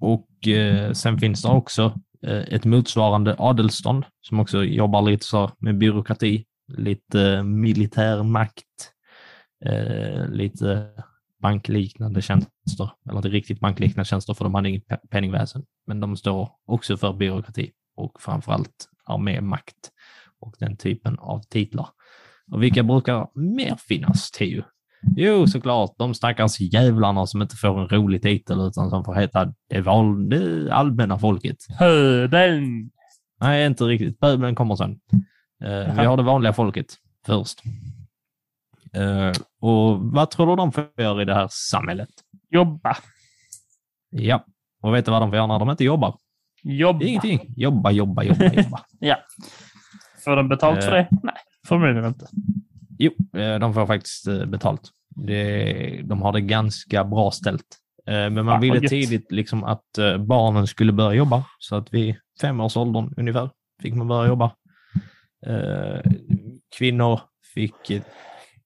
och eh, sen finns det också eh, ett motsvarande adelsstånd som också jobbar lite så med byråkrati, lite militär makt, eh, lite bankliknande tjänster, eller inte riktigt bankliknande tjänster för de hade inget pe- penningväsen, men de står också för byråkrati och framförallt armémakt och den typen av titlar. Och vilka brukar mer finnas, Teo? Jo, såklart. De stackars jävlarna som inte får en rolig titel utan som får heta det, val, det allmänna folket. Höbeln! Nej, inte riktigt. Pöbeln kommer sen. Eh, vi har det vanliga folket först. Eh, och vad tror du de får göra i det här samhället? Jobba. Ja, och vet du vad de får göra när de inte jobbar? Jobba. Ingenting. Jobba, jobba, jobba, jobba. Ja. Får de betalt för Eh. det? Nej, förmodligen inte. Jo, eh, de får faktiskt eh, betalt. Det, de har det ganska bra ställt. Eh, Men man Ja, ville tidigt liksom att barnen skulle börja jobba. Så att vid femårsåldern ungefär fick man börja jobba. Kvinnor fick,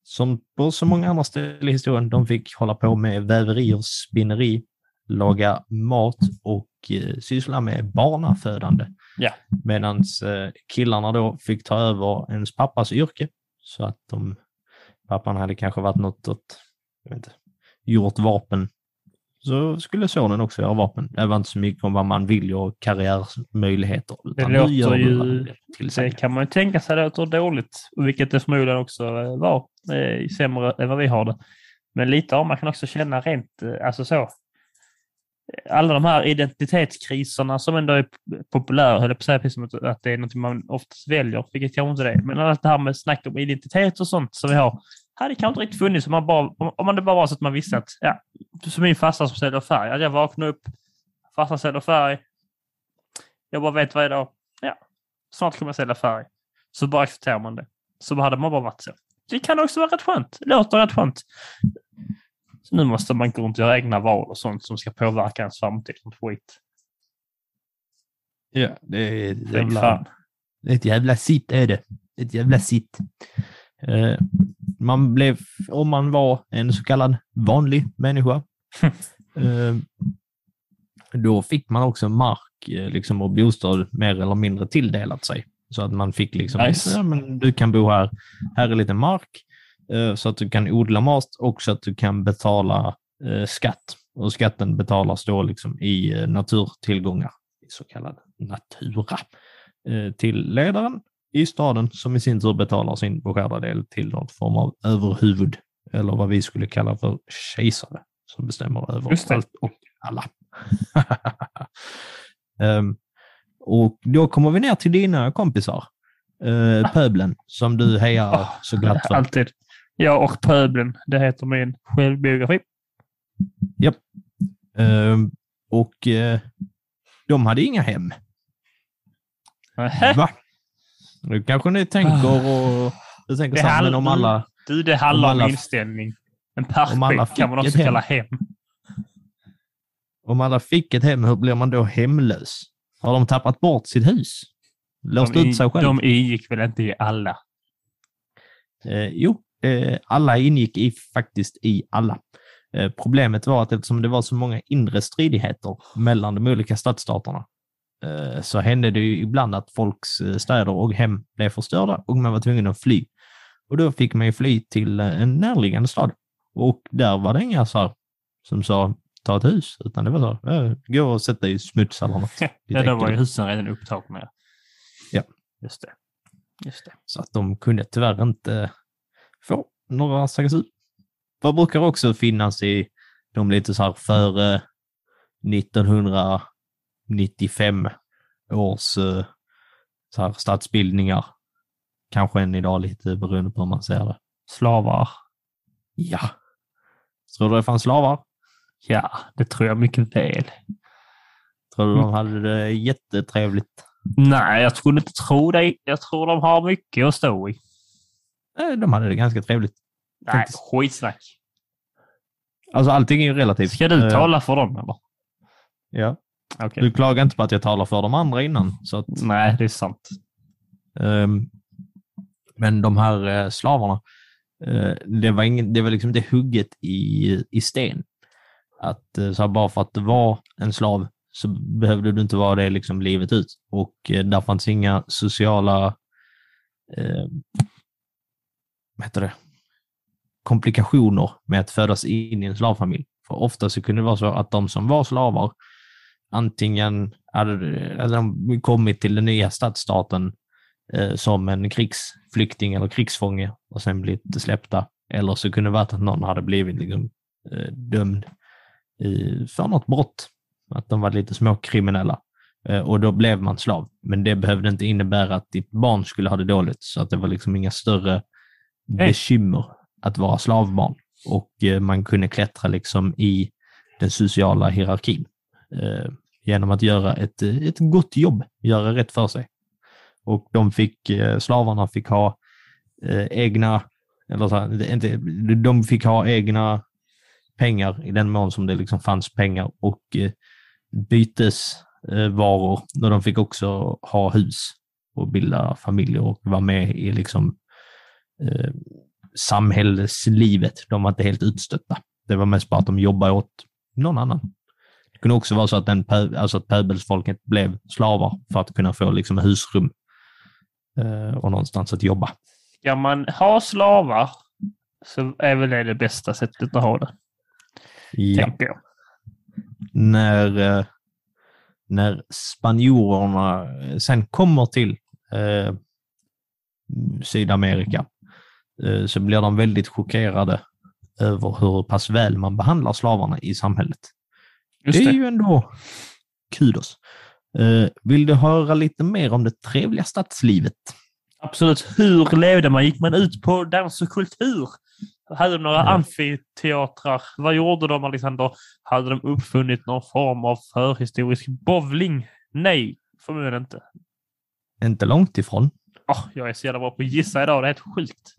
som på så många andra ställen i historien, de fick hålla på med väveri och spinneri, laga mat och syssla med barnafödande. Ja. Medan eh, killarna då fick ta över ens pappas yrke. Så att de, pappan hade kanske varit något åt, jag vet inte, gjort vapen. Så skulle sonen också göra vapen. Det var inte så mycket om vad man vill och karriärmöjligheter. nu låter ju- Det kan man ju tänka sig låter dåligt, vilket det förmodligen också eh, var. eh, Sämre än vad vi har det. Men lite av man kan också känna rent, eh, alltså så. Alla de här identitetskriserna som ändå är populära, höll jag på att säga, precis som att- det är något man oftast väljer, vilket kanske inte det är. Men allt det här med snack om identitet och sånt som vi har, hade kanske inte riktigt funnits om man, bara, om man det bara var så att man visste att, ja, som min farsa som säljer färg, att jag vaknar upp, farsan säljer färg, jag bara vet varje dag, ja, snart kommer jag sälja färg. Så bara accepterar man det. Så hade man bara varit så. Det kan också vara rätt skönt. Låter rätt skönt. Så nu måste man gå runt och göra egna val och sånt som ska påverka ens framtid. Sånt skit. Ja, det är ett jävla, fan. ett jävla sitt är det. Ett jävla sitt. Eh, man blev, om man var en så kallad vanlig människa, eh, då fick man också mark eh, liksom, och bostad mer eller mindre tilldelat sig. Så att man fick liksom, Nice. ja, men du kan bo här, här är lite mark så att du kan odla mat och så att du kan betala eh, skatt. Och skatten betalas då liksom i eh, naturtillgångar, i så kallad natura, eh, till ledaren i staden som i sin tur betalar sin beskärda del till någon form av överhuvud, eller vad vi skulle kalla för kejsare, som bestämmer över allt och alla. Ehm, och då kommer vi ner till dina kompisar, uh, pöbeln, som du hejar Ah, så glatt för. Alltid. Jag och pöbeln. Det heter min självbiografi. Ehm, och eh, de hade inga hem. Nähä. Va? Nu kanske ni tänker och... Du tänker Det handlar- om alla... Du, det handlar Om om, inställning. En parkbänk kan man också kalla hem. Om alla fick ett hem, hur blir man då hemlös? Har de tappat bort sitt hus? Låst ut sig själv? de ingick väl inte i alla? Eh, jo, eh, alla ingick i, faktiskt i alla. Eh, problemet var att eftersom det var så många inre stridigheter mellan de olika stadsstaterna eh, så hände det ju ibland att folks städer och hem blev förstörda och man var tvungen att fly. Och då fick man ju fly till en närliggande stad. Och där var det inga så här, som sa ta ett hus, utan det var så här, gå och sätta dig i smuts eller något. Ja, då var ju husen redan upptagna. Ja. Just det. Just det. Så att de kunde tyvärr inte få några säkerhetsut. Vad brukar också finnas i de lite så här före 1995 års eh, så här stadsbildningar. Kanske än idag lite beroende på hur man ser det. Slavar. Ja. Tror du det fanns slavar? Ja, det tror jag mycket väl. Tror du de hade det jättetrevligt? Nej, jag skulle inte tro det. Jag tror de har mycket att stå i. Eh, De hade det ganska trevligt. Nej, Faktiskt. skitsnack. Alltså allting är ju relativt. Ska du Eh, tala för dem eller? Ja. Okej. Du klagar inte på att jag talar för de andra innan. Så att, Nej, det är sant. Ehm, men de här eh, slavarna, eh, det, var ingen, det var liksom inte hugget i, i sten. Att eh, så här, bara för att det var en slav så behövde du inte vara det liksom livet ut. Och där fanns inga sociala vad heter det? komplikationer med att födas in i en slavfamilj. För ofta så kunde det vara så att de som var slavar antingen hade, hade de kommit till den nya stadsstaten eh, som en krigsflykting eller krigsfånge och sen blivit släppta. Eller så kunde det varit att någon hade blivit liksom, eh, dömd eh, för något brott. Att de var lite småkriminella. Eh, och då blev man slav. Men det behövde inte innebära att ditt barn skulle ha det dåligt. Så att det var liksom inga större bekymmer att vara slavbarn. Och eh, man kunde klättra liksom i den sociala hierarkin eh, genom att göra ett, eh, ett gott jobb, göra rätt för sig. Och de fick, eh, slavarna fick ha eh, egna, eller så här, inte, de fick ha egna pengar i den mån som det liksom fanns pengar och eh, bytesvaror. Och de fick också ha hus och bilda familjer och vara med i liksom eh, samhällslivet. De var inte helt utstötta. Det var mest bara att de jobbade åt någon annan. Det kunde också vara så att, den, alltså att pöbelsfolket blev slavar för att kunna få liksom husrum eh, och någonstans att jobba. Ska man ha slavar så är väl det det bästa sättet att ha det, Ja. tänker jag. När, eh, när spanjorerna sen kommer till eh, Sydamerika så blir de väldigt chockerade över hur pass väl man behandlar slavarna i samhället. Just det är det. ju ändå kudos. Eh, vill du höra lite mer om det trevliga stadslivet? Absolut. Hur levde man? Gick man ut på dans och kultur? Hade de några Ja. amfiteatrar? Vad gjorde de, Alexander? Hade de uppfunnit någon form av förhistorisk bowling? Nej, förmodligen inte. Inte långt ifrån. Åh, jag är så jävla bra på att gissa idag. Det är helt sjukt.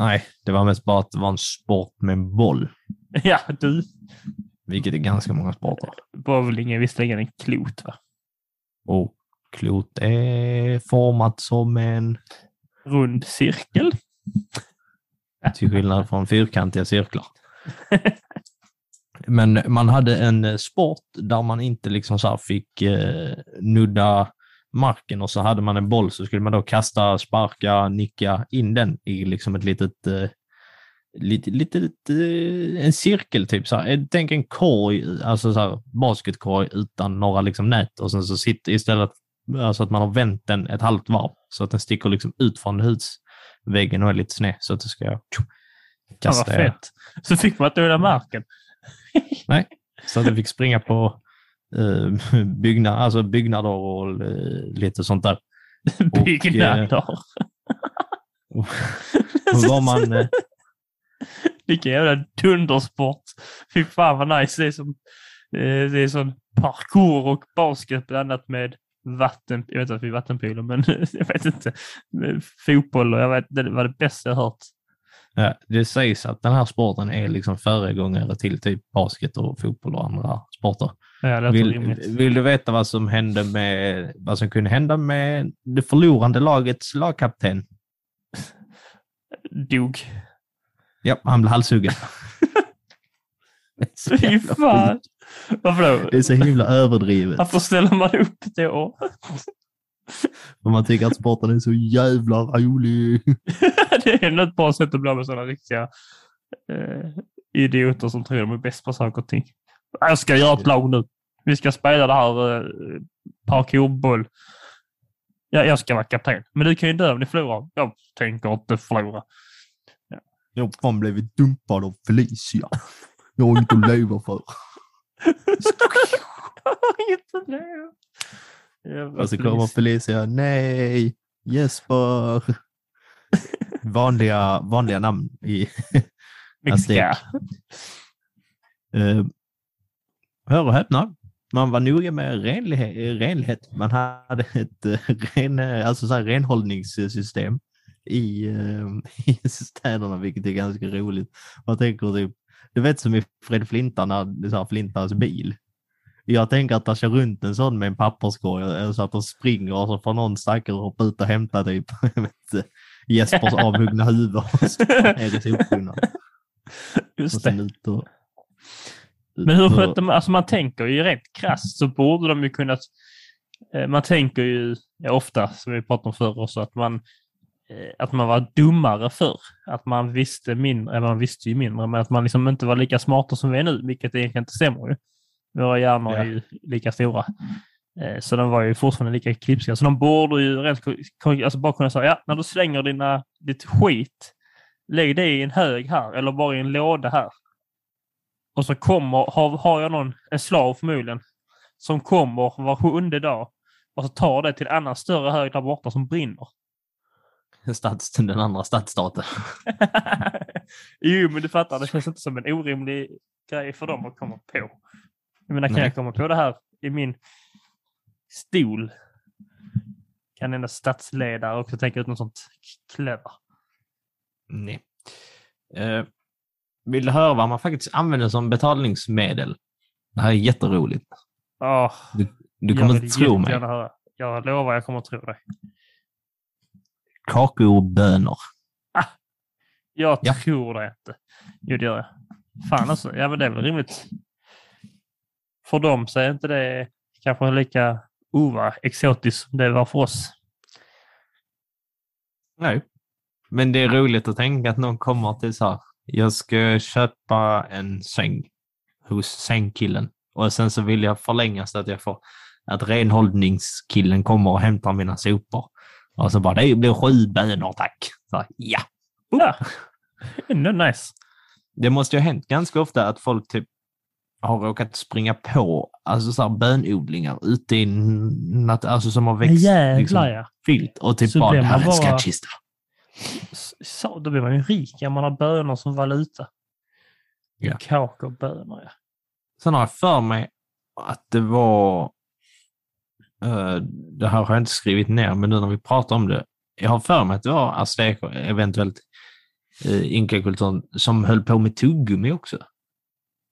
Nej, det var mest bara att det var en sport med en boll, Ja, du. vilket är ganska många sporter. Bowling är visserligen en klot, va? Och klot är format som en, Rund cirkel. till skillnad från fyrkantiga cirklar. Men man hade en sport där man inte liksom så fick eh, nudda marken och så hade man en boll så skulle man då kasta, sparka, nicka in den i liksom ett litet, eh, lite, lite, lite, en cirkel typ. Så här. Eh, Tänk en korg, alltså så här, basketkorg utan några liksom nät och sen så sitter istället, alltså att man har vänt den ett halvt varv så att den sticker liksom ut från husväggen och är lite sned så att det ska vad kasta. fett. Så fick man inte nudda marken. Nej, så att jag fick springa på eh, byggnad, alltså byggnader och eh, lite sånt där. Och, Byggnader. Och var man, eh, Vilken jävla dundersport. Fy fan vad nice. Det är som, eh, det är som parkour och basket blandat med vatten. Jag vet inte är vattenpolo, men jag vet inte. Fotboll och jag vet, det var det bästa jag hört. ja, det sägs att den här sporten är liksom föregångare till typ basket och fotboll och andra sporter. Ja, Vill, vill du veta vad som hände med, vad som kunde hända med det förlorande lagets lagkapten? Dog. Ja, han blev halshuggen. Fy fan. Varför då? Det är så himla överdrivet. Varför ställer man upp då? För man tycker att sporten är så jävla rolig. det är ändå ett bra sätt att bli med sådana riktiga eh, idioter som tror de är bäst på saker och ting. Jag ska göra ett lag nu. Vi ska spela det här eh, parkourboll. Ja, jag ska vara kapten. Men du kan ju dö om ni förlorar. Jag tänker inte förlora. Jag har fan blivit dumpad av Felicia. Jag har inte att leva för. Jävla Och så kommer. Felicia, nej, Jesper. vanliga, vanliga namn i Mexika. Uh, hör och häpna. Man var noga med renlighet. renlighet. Man hade ett uh, ren, eh, alltså så renhållningssystem i, eh, i städerna, vilket är ganska roligt. Man tänker typ, du vet som i Fred Flinta, när det är så här Flintans bil. Jag tänker att det kör runt en sån med en papperskorg, så att de springer och så får någon stackare hoppa ut och hämta typ vet Jespers avhuggna huvud och så ner i soptunnan. Och Just det. sen ut och, Men hur skötte man, alltså man tänker ju rent krasst så borde de ju kunnat, eh, man tänker ju ja, ofta, som vi pratade om förr också, att man, eh, att man var dummare förr. Att man visste mindre, man visste ju mindre, men att man liksom inte var lika smarta som vi är nu, vilket egentligen inte stämmer ju. Våra hjärnor Ja. är ju lika stora. Eh, Så de var ju fortfarande lika klipska. Så de borde ju rent, alltså bara kunna säga, ja, när du slänger dina, ditt skit, lägg det i en hög här eller bara i en låda här. Och så kommer, har, har jag någon, en slav förmodligen, som kommer var sjunde dag och så tar det till en annan större hög där borta som brinner. Stats, den andra stadsstaten. jo, men du fattar, det känns inte som en orimlig grej för dem att komma på. Jag menar, kan Nej. jag komma på det här i min stol? Kan en statsledare också tänka ut något sånt clever? Nej. Eh, vill du höra vad man faktiskt använder som betalningsmedel? Det här är jätteroligt. Oh, Du kommer inte tro mig. Höra. Jag lovar, jag kommer att tro dig. Kakaobönor. Jag Ja. tror det inte. Jo, det gör jag. Fan alltså, ja men det är väl rimligt. För dem så är inte det kanske lika ova exotiskt som det var för oss. Nej. Men det är roligt att tänka att någon kommer till så här. Jag ska köpa en säng hos sängkillen och sen så vill jag förlänga så att jag får att renhållningskillen kommer och hämtar mina sopor. Och så bara, det blir sju bönor tack. Så, ja. Ja, ändå nice. Det måste ju ha hänt ganska ofta att folk typ har råkat springa på alltså så här bönodlingar ute i nat- alltså som har växt Jävlar liksom, ja. vilt och typ Så bara, det här är en skattkista. Då blir man ju rik om man har bönor som valuta. Ja. Kakaobönor ja. Sen har jag för mig att det var, eh, det här har jag inte skrivit ner, men nu när vi pratar om det, jag har för mig att det var azteker, eventuellt uh, inkakulturen, som höll på med tuggummi också.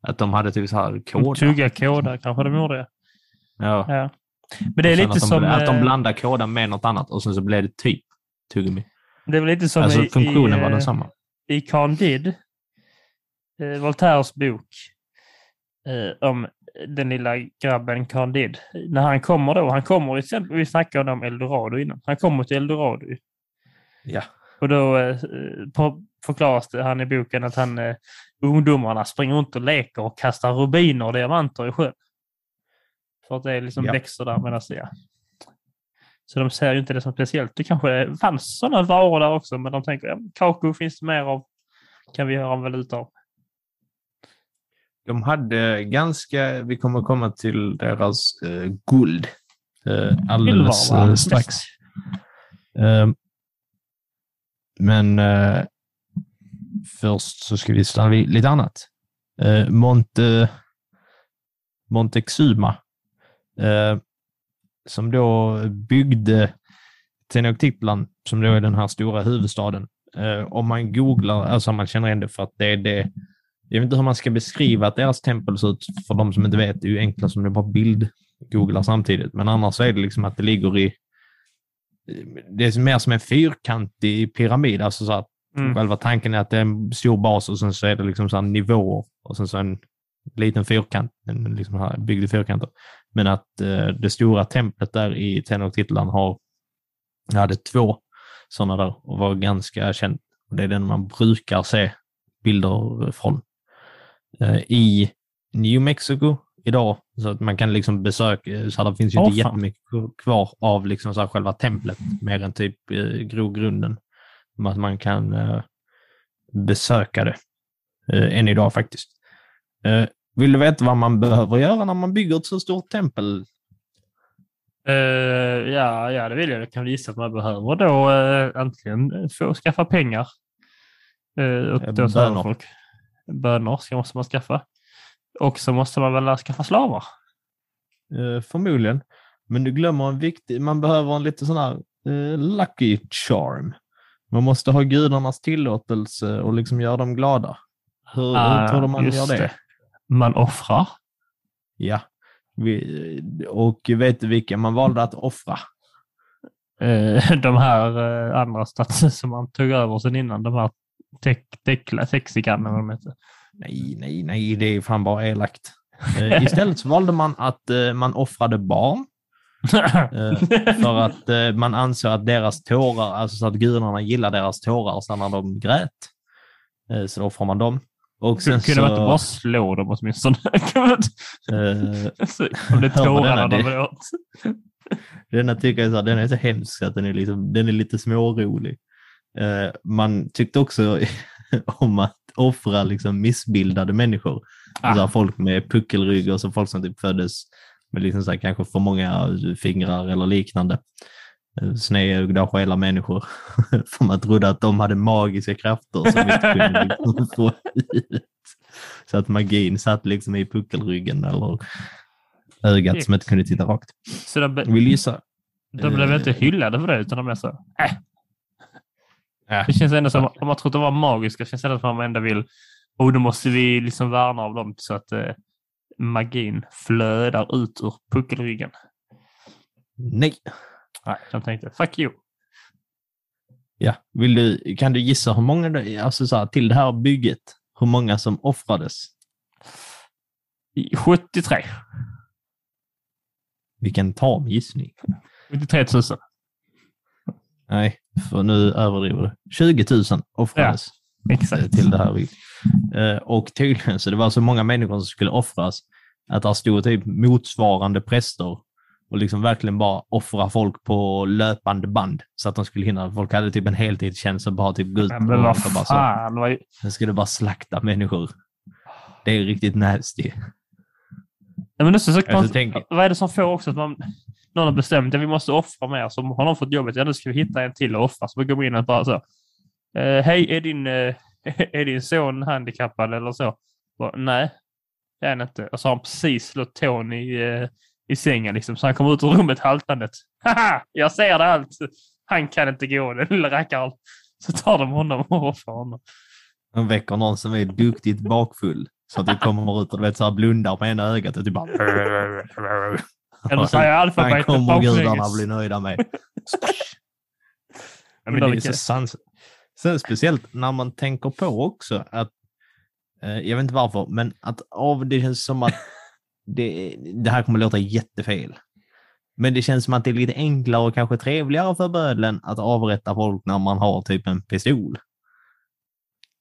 Att de hade typ så här De kodar. Tugga kodar kanske de gjorde. Ja. Ja. Men det är lite att de, som... Att de eh, blandar kodar med något annat och sen så blev det typ tuggummi. Det är väl lite som Alltså i, funktionen i, var eh, densamma. i Candide, eh, Voltaires bok, eh, om den lilla grabben Candide. När han kommer då, han kommer exempel, vi snackade om Eldorado innan, han kommer till Eldorado. Ja. och då eh, förklaras det han i boken att han, eh, ungdomarna springer runt och leker och kastar rubiner och diamanter i sjön. För att det liksom Ja. växer där medan det är. Så de ser ju inte det som speciellt. Det kanske fanns sådana varor där också, men de tänker ja, kakao finns det mer av. Kan vi göra en valuta av. De hade ganska, vi kommer komma till deras eh, guld eh, alldeles eh, strax. Eh, men först så ska vi stanna vid lite annat. Eh, Monte, Montezuma, eh, som då byggde Tenochtitlan, som då är den här stora huvudstaden. Eh, om man googlar, alltså man känner igen det för att det är det jag vet inte hur man ska beskriva att deras tempel ser ut för de som inte vet. Det är ju enklast om du bara bild-googlar samtidigt. Men annars så är det liksom att det ligger i... Det är mer som en fyrkantig pyramid. Alltså så att Mm. själva tanken är att det är en stor bas och sen så är det liksom så här nivåer och sen så en liten fyrkant, en liksom här byggd i fyrkanter. Men att eh, det stora templet där i Tenochtitlan har, hade två sådana där och var ganska. Och det är den man brukar se bilder från. Eh, I New Mexico idag, så att man kan liksom besöka, så här, det finns ju Åh, inte fan. jättemycket kvar av liksom så här själva templet, mer än typ eh, grogrunden. Att man kan eh, besöka det eh, än idag faktiskt. Eh, vill du veta vad man behöver göra när man bygger ett så stort tempel? Eh, ja, ja, det vill jag. Jag kan gissa att man behöver då uh, antingen få skaffa pengar. Uh, och Eh, då så här bönor. folk. Bönor ska, måste man skaffa. Och så måste man väl skaffa slavar. Eh, förmodligen. Men du glömmer en viktig, man behöver en lite sån här eh, lucky charm. Man måste ha gudarnas tillåtelse och liksom göra dem glada. Hur, hur Ah, tror du man gör det? det. Man offrar. Ja. Vi, och vet du vilka man valde att offra? Eh, de här eh, andra statser som man tog över sen innan. De här texikan eller vad de heter. Nej, nej, nej, det är fan bara elakt. Eh, istället så valde man att man offrade barn. För att man anser att deras tårar, alltså så att gudarna gillar deras tårar så när de grät. Så offrar man dem. Och sen Kunde man inte bara så... slå dem åtminstone? Eh, Så Om det tårarna denna? de åt. denna tycker jag så här, den är så hemsk att den är, liksom, den är lite smårolig. Eh, man tyckte också om att offra liksom missbildade människor. Ah. Alltså folk med puckelrygg och så folk som typ föddes med liksom så här, kanske för många fingrar eller liknande. Eh, Snedögda och stela människor. för man trodde att de hade magiska krafter som inte kunde liksom få ut. Så att magin satt liksom i puckelryggen eller ögat som inte kunde titta rakt. Så de, Vill gissa? de blev inte hyllade för det, utan de är så... Äh. Ja. Det känns ändå som, om man tror att de var magiska, känns det ändå som att man ändå vill... Och då måste vi liksom värna av dem så att eh, magin flödar ut ur puckelryggen. Nej. Nej, de tänkte fuck you. Ja. Vill du, kan du gissa hur många, det- alltså så här, till det här bygget, hur många som offrades? I 73. Vilken tam gissning. 73 000. Nej, för nu överdriver du. 20 000 offrades eh, Exakt. till det här bygget. Eh, Och tydligen så det var så många människor som skulle offras att där stod typ motsvarande präster och liksom verkligen bara offra folk på löpande band så att de skulle hinna. Folk hade typ en heltidstjänst och bara typ gå ut men och bara så. Vad... Sen skulle bara slakta människor. Det är riktigt nasty. Ja, men det är så, så Alltså, tänk- Vad är det som får också att man, någon har bestämt att vi måste offra mer, så har någon fått jobbet, ja nu ska vi hitta en till att offra. Så vi går in och bara så. Eh, Hej, är din, eh, är din son handikappad eller så? Bara, Nej, det är han inte. Och så har han precis slått tån i, eh, i sängen liksom, så han kommer ut ur rummet haltandet. Haha, jag ser det allt! Han kan inte gå, den lilla rackaren. Så tar de honom och offrar honom. De väcker någon som är duktigt bakfull. Så att du kommer ut och du vet, så här blundar på ena ögat och typ bara... Eller så säger Han alfabetet kommer gudarna baklänges. bli nöjda med. Ja, men det är så sans. Sen speciellt när man tänker på också att Eh, Jag vet inte varför, men att av det känns som att det, det här kommer låta jättefel. Men det känns som att det är lite enklare och kanske trevligare för bödlen att avrätta folk när man har typ en pistol.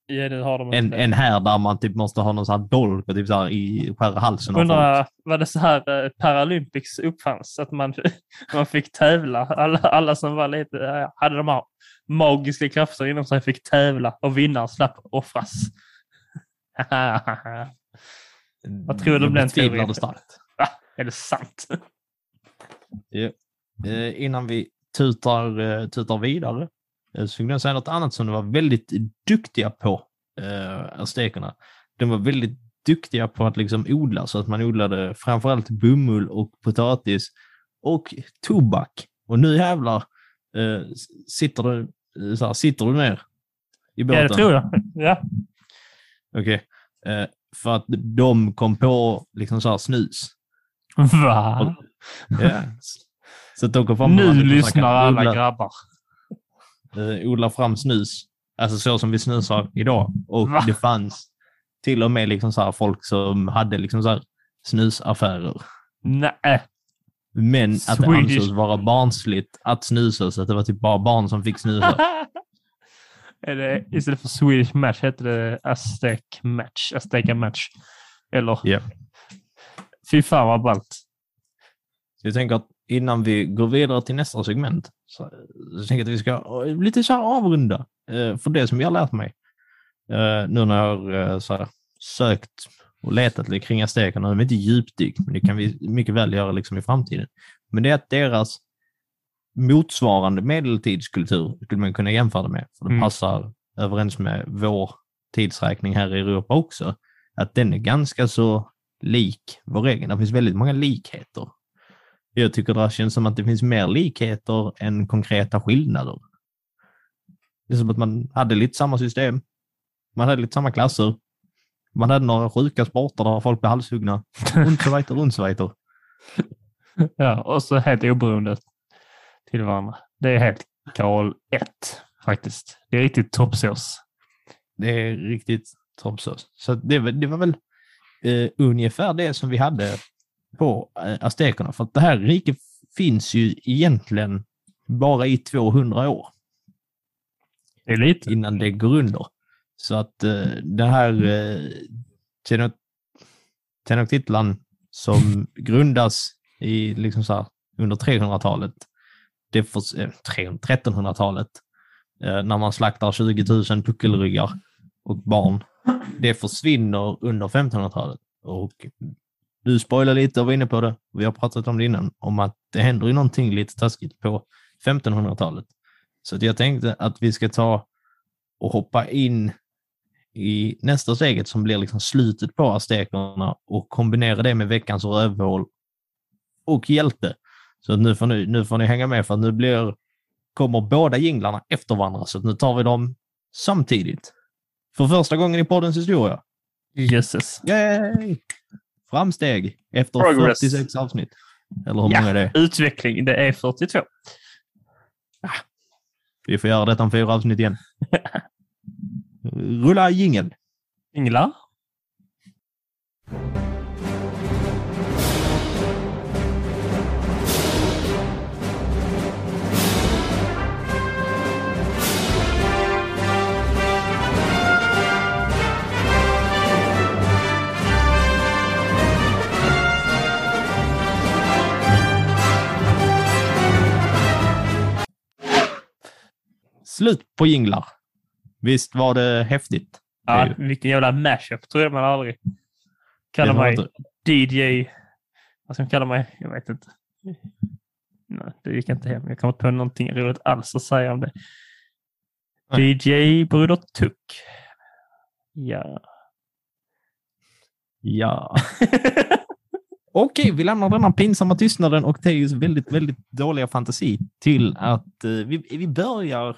Ja, det har de inte. än här där man typ måste ha någon sån här dolk och typ så i skära halsen. Undrar, var det så här eh, Paralympics uppfanns? Att man, man fick tävla? Alla, alla som var lite, hade de här magiska krafter inom sig fick tävla och vinnaren slapp offras. Vad tror du om den teorin? starkt. är det sant? Eh, innan vi tutar, eh, tutar vidare eh, så vill jag säga något annat som de var väldigt duktiga på, eh, aztekerna. De var väldigt duktiga på att liksom odla så att man odlade framförallt bomull och potatis och tobak. Och nu jävlar eh, sitter, du, eh, så här, sitter du ner i båten. Ja, det tror jag. Ja. Okej. Eh, för att de kom på liksom så snus. Va? Ja. Så de kom fram Nu lyssnar alla odla- grabbar. eh, odla fram snus. Alltså så som vi snusar idag. Och Va? det fanns till och med liksom så folk som hade liksom så snusaffärer. Nej. Men att det Swedish. ansågs vara barnsligt att snusa, så att det var typ bara barn som fick snusa. det, istället för Swedish match hette det Aztec match. Azteca match. Eller? Ja. Fy fan vad ballt. Så jag tänker att innan vi går vidare till nästa segment så, så tänker jag att vi ska eh, lite så här avrunda. Eh, för det som jag har lärt mig eh, nu när jag har eh, så här, sökt och letat lite kring aztekerna, de är inte djupdykt, men det kan vi mycket väl göra liksom i framtiden. Men det är att deras motsvarande medeltidskultur skulle man kunna jämföra med, för det Mm. passar överens med vår tidsräkning här i Europa också, att den är ganska så lik vår egen. Det finns väldigt många likheter. Jag tycker det känns som att det finns mer likheter än konkreta skillnader. Det är som att man hade lite samma system. Man hade lite samma klasser. Man hade några sjuka sporter där folk blev halshuggna. Und so weiter, und so weiter. Ja, och så helt oberoende till varandra. Det är helt Karol 1 faktiskt. Det är riktigt toppsås. Det är riktigt toppsås. Så det, var- det var väl eh, ungefär det som vi hade på eh, aztekerna. För att det här riket finns ju egentligen bara i 200 år. Det är lite. innan det går under. Så att eh, det här eh, Tenoch- Tenochtitlan som grundas i liksom så här, under 300-talet, det för, eh, 1300-talet, eh, när man slaktar 20 000 puckelryggar och barn, det försvinner under 1500-talet. Och du spoilar lite och var inne på det, vi har pratat om det innan, om att det händer ju någonting lite taskigt på 1500-talet. Så att jag tänkte att vi ska ta och hoppa in i nästa steget som blir liksom slutet på aztekerna och kombinera det med veckans rövhål och hjälte. Så nu, får ni, nu får ni hänga med för att nu blir, kommer båda jinglarna efter varandra så nu tar vi dem samtidigt. För första gången i poddens historia. Jösses. Yay! Framsteg efter Progress. 46 avsnitt. Eller hur Ja. många är det? Utveckling, det är 42. Vi får göra detta om fyra avsnitt igen. Rulla jingel. Inglar? Slut på jinglar. Visst var det häftigt? Ja, vilken jävla mashup, tror jag man aldrig. Kalla Det var mig inte- DJ... Vad ska man kalla mig? Jag vet inte. Nej, det gick inte hem. Jag kom inte på någonting roligt alls att säga om det. Nej. DJ Broder Tuck. Ja. Ja. Okej, vi lämnar denna pinsamma tystnaden och Teos väldigt, väldigt dåliga fantasi till att eh, vi, vi börjar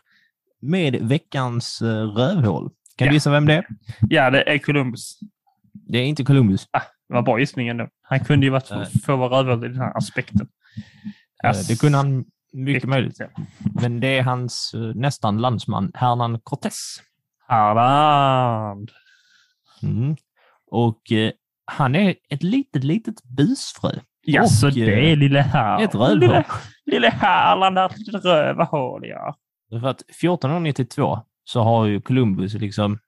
med veckans uh, rövhål. Kan Ja. du gissa vem det är? ja, det är Columbus. Det är inte Columbus. Det var bra gissning ändå. Han kunde ju varit Nej. få vara rövhål i den här aspekten. Eh, det kunde han mycket möjligt. ja. Men det är hans eh, nästan landsman, Hernan Cortés. Harland. Mm. Och eh, han är ett litet, litet busfrö. Ja, så det eh, är lille här. ett rövhål. Lille, lille Härland, där ett rövhål, ja. För att 1492 så har ju Columbus liksom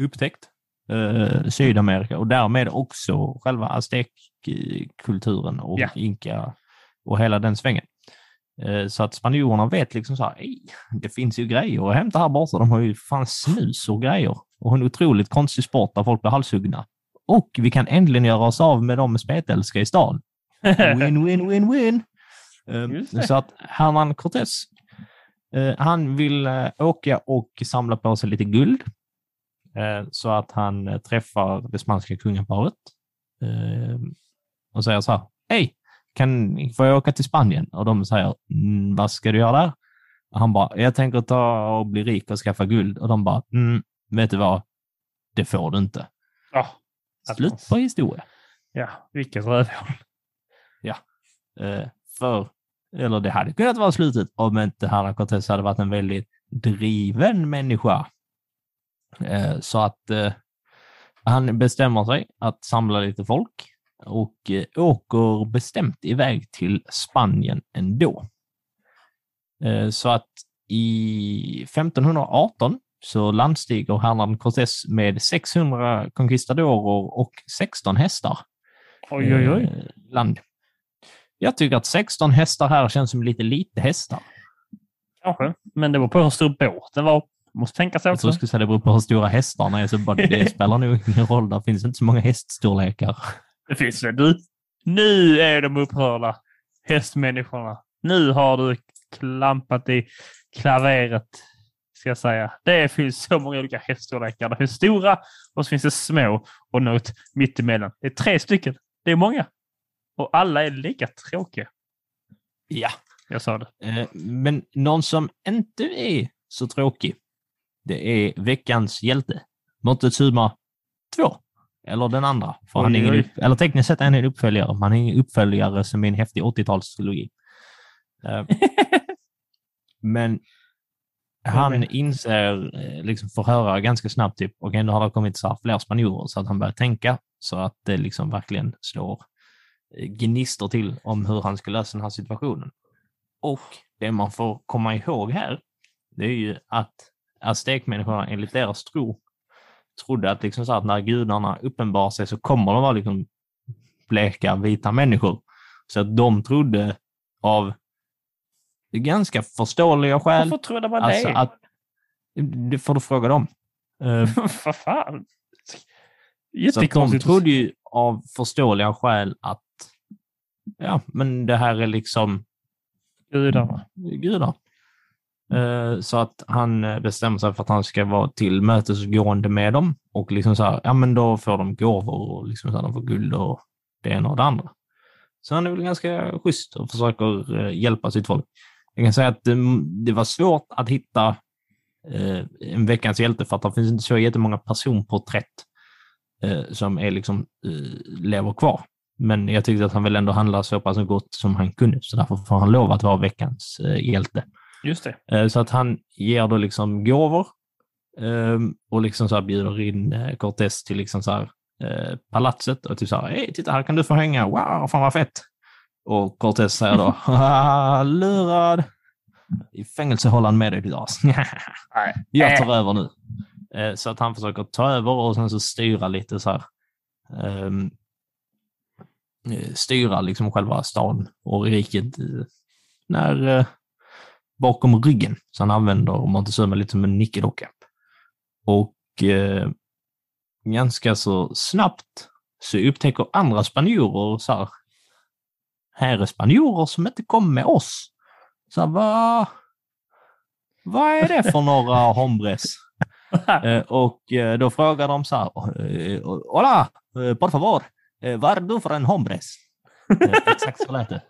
upptäckt eh, Sydamerika och därmed också själva aztekkulturen och Ja. inka och hela den svängen. Eh, så att spanjorerna vet liksom så här, "Ej, det finns ju grejer att hämta här borta. De har ju fan snus och grejer och en otroligt konstig sport där folk blir halshugna. Och vi kan äntligen göra oss av med de spetälska i stan. Win, win, win, win. Eh. Så att Hernan Cortés, han vill eh, åka och samla på sig lite guld. Eh, så att han eh, träffar det spanska kungaparet eh, och säger så här, hej, kan, får jag åka till Spanien? Och de säger, mm, vad ska du göra där? Och han bara, jag tänker ta och bli rik och skaffa guld. Och de bara, mm, vet du vad? Det får du inte. Ja, Slut på historia. ja vilket rövhål. Eh, för, eller det hade kunnat vara slutet om inte Hernan Cortés hade varit en väldigt driven människa. Eh, så att eh, han bestämmer sig att samla lite folk och eh, åker bestämt iväg till Spanien ändå. Eh, så att i 1518 så landstiger Hernan Cortés med 600 conquistadorer och 16 hästar Oj, oj, oj. land. Jag tycker att 16 hästar här känns som lite lite hästar. Kanske. Men det var på hur stor båten var. Måste tänka sig också. jag skulle säga det beror på hur stora hästarna är, så bara det spelar nog ingen roll. Det finns inte så många häststorlekar. Det finns det. Du, nu är de upprörda. Hästmänniskorna. Nu har du klampat i klaveret, ska jag säga. Det finns så många olika häststorlekar. Det finns stora och så finns det små och något mittemellan. Det är tre stycken. Det är många. Och alla är lika tråkiga. Ja. Jag sa det. Eh, Men någon som inte är så tråkig, det är veckans hjälte. Montezuma 2. Eller den andra. För han är ingen eller tekniskt sett är han en uppföljare, han är ingen uppföljare som är en häftig 80-talstrilogi. Eh, Men han inser, eh, liksom får höra ganska snabbt typ, och ändå har det kommit så här fler spanjorer så att han börjar tänka så att det liksom verkligen slår gnistor till om hur han ska lösa den här situationen. Och det man får komma ihåg här, det är ju att aztekmänniskorna enligt deras tro trodde att, liksom så att när gudarna uppenbarar sig så kommer de vara liksom bleka vita människor. Så att de trodde av ganska förståeliga skäl Varför trodde man Alltså det? att, det får du fråga dem. Eh, Vad fan? Så att de trodde ju av förståeliga skäl att ja, men det här är liksom Gudarna. gudar. Eh, Så att han eh, bestämmer sig för att han ska vara till mötesgående med dem och liksom så här, ja men då får de gåvor och liksom så här, de får guld och det ena och det andra. Så han är väl ganska schysst och försöker eh, hjälpa sitt folk. Jag kan säga att det, det var svårt att hitta eh, en veckans hjälte för att det finns inte så jättemånga personporträtt som är liksom, lever kvar. Men jag tyckte att han väl ändå handlade så pass gott som han kunde, så därför får han lov att vara veckans eh, hjälte. Just det. Eh, Så att han ger då liksom gåvor eh, och liksom så här bjuder in eh, Cortés till liksom så här, palatset och typ så här, hej, titta här kan du få hänga, wow, fan vad fett. Och Cortés säger då, "Haha, lurad. I fängelse håller han med dig ditt as. Jag tar över nu. Så att han försöker ta över och sen så styra lite så här. Eh, styra liksom själva stan och riket när, eh, bakom ryggen. Så han använder Montezuma lite som en nickedocka. Och eh, ganska så snabbt så upptäcker andra spanjorer så här, här är spanjorer som inte kommer med oss. Så här, vad, vad är det för några hombres? Eh, och då frågar de så här, hola, por favor, eh, du för en hombres? Eh, Exakt så lät det.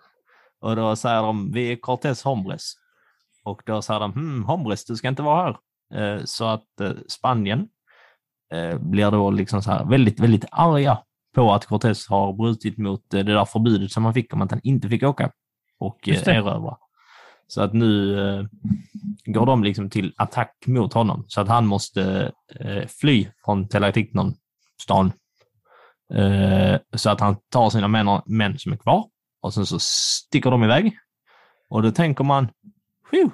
Och då säger de, vi är Cortés hombres. Och då säger de, hmm, hombres, du ska inte vara här. Eh, så att Spanien blir då liksom så här väldigt, väldigt arga på att Cortés har brutit mot det där förbudet som han fick om att han inte fick åka och erövra. Så att nu eh, går de liksom till attack mot honom så att han måste eh, fly från Telatiknon, stan. Eh, så att han tar sina män, män som är kvar och sen så sticker de iväg. Och då tänker man, Phew,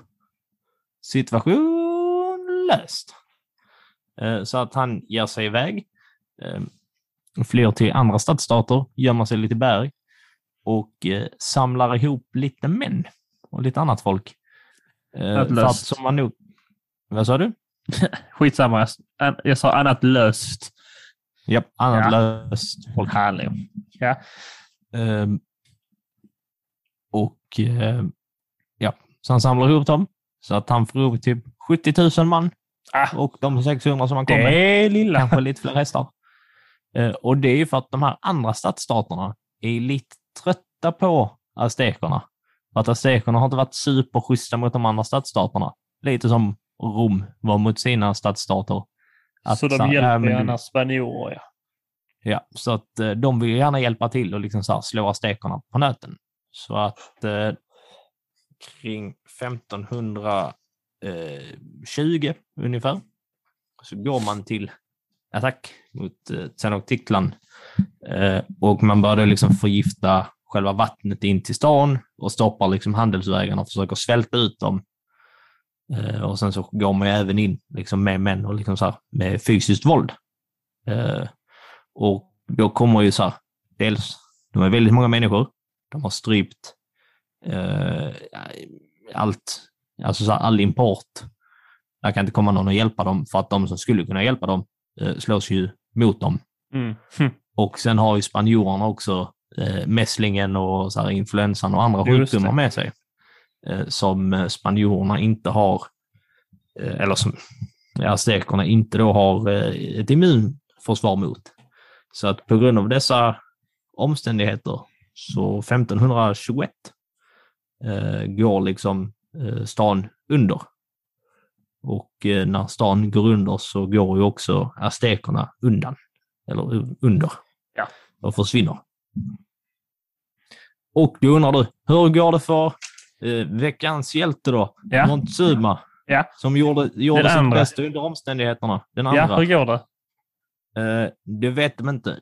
situation löst. Eh, så att han ger sig iväg, eh, flyr till andra stadsstater, gömmer sig lite i berg och samlar ihop lite män och lite annat folk. Annat att som man nog... Vad sa du? Skitsamma, jag sa annat löst. Ja, annat Ja. löst folk. Hallå. Ja. Ehm, och eh, ja, så han samlar ihop dem så att han får ihop typ 70 000 man Ah, och de 600 som han kom med. lilla. kanske lite fler hästar. Eh, och det är ju för att de här andra stadsstaterna är lite trötta på aztekerna. För att aztekerna har inte varit superschyssta mot de andra stadsstaterna. Lite som Rom var mot sina stadsstater. Att så de hjälper du- gärna spanjorer. Ja. Ja, så att eh, de vill gärna hjälpa till och liksom så här slå aztekerna på nöten. Så att eh, kring 1520 ungefär så går man till attack mot eh, Tenochtitlan eh, och man började liksom förgifta själva vattnet in till stan och stoppar liksom handelsvägarna och försöker svälta ut dem. Eh, och sen så går man ju även in liksom med män och liksom så här, med fysiskt våld. Eh, och då kommer ju så här, dels, de är väldigt många människor, de har strypt eh, allt, alltså så här, all import. Där kan inte komma någon och hjälpa dem för att de som skulle kunna hjälpa dem eh, slås ju mot dem. Mm. Och sen har ju spanjorerna också eh, mässlingen och så här, influensan och andra Just sjukdomar det. med sig. Eh, som eh, spanjorerna inte har, eh, eller som aztekerna inte då har ett immunförsvar mot. Så att på grund av dessa omständigheter så 1521 eh, går liksom stan under. Och när stan går under så går ju också aztekerna undan. Eller under. Ja. Och försvinner. Och då undrar du, hur går det för eh, veckans hjälte då? Ja. Montezuma. Ja. Som gjorde, gjorde Den sitt andra. bästa under omständigheterna. Den ja, andra. hur går det? Eh, det vet de inte.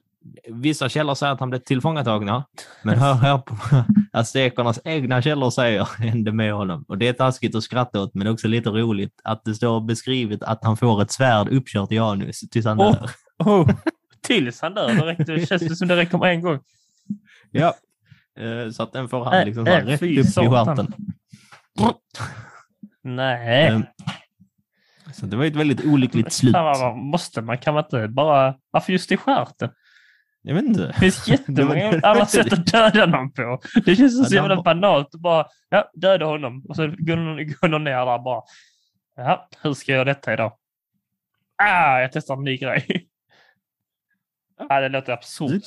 Vissa källor säger att han blev tillfångatagna, men hör här på aztekernas egna källor säger hände med honom. Och det är taskigt att skratta åt, men också lite roligt att det står beskrivet att han får ett svärd uppkört i anus tills han Åh. dör. Oh, tills han dör. Det, räcker, det känns som det räcker med en gång. Ja. Eh, så att den får han liksom så äh, rätt upp i stjärten. Nej. Eh, Så det var ett väldigt olyckligt slut. Måste man? Kan man inte bara... Varför just i stjärten? Jag vet inte. Det finns jättemånga Det var- andra sätt att döda någon på. Det känns så Ja, jävla de- banalt. Bara, ja, döda honom. Och så går någon, går någon ner där bara. Ja, hur ska jag göra detta idag? Ah, jag testar en ny grej. Ja, det låter absurt.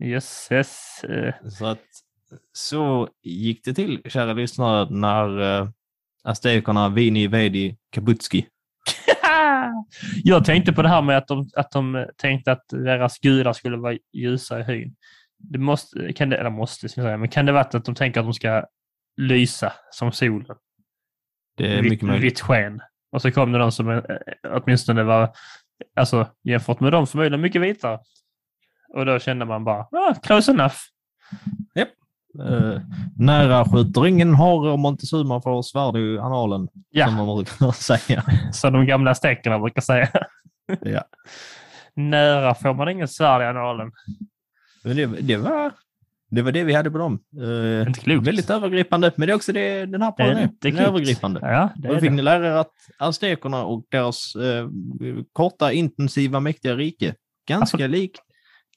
Jösses. eh, Så att så gick det till, kära lyssnare, när uh, aztekerna Vini Vedi Kabutski. Jag tänkte på det här med att de, att de tänkte att deras gudar skulle vara ljusa i hyn. Det måste, kan det, eller måste, ska säga, men kan det vara att de tänker att de ska lysa som solen? Det är mycket möjligt. vitt sken. Och så kom det någon som eh, åtminstone var, alltså jämfört med dem förmodligen mycket vitare. Och då kände man bara, ah, close enough. Uh, nära skjuter ingen hare och Montezuma får svärd i analen, som Ja, man brukar säga. som de gamla stekarna brukar säga. Ja. Nära får man ingen svärd i analen. Men det, det, var, det var det vi hade på dem. Uh, Inte klokt. väldigt övergripande, men det är också det den här podden är. inte Den är övergripande. Ja, det Då är fick det. ni lära er att aztekerna och deras eh, korta, intensiva, mäktiga rike ganska Alltså- likt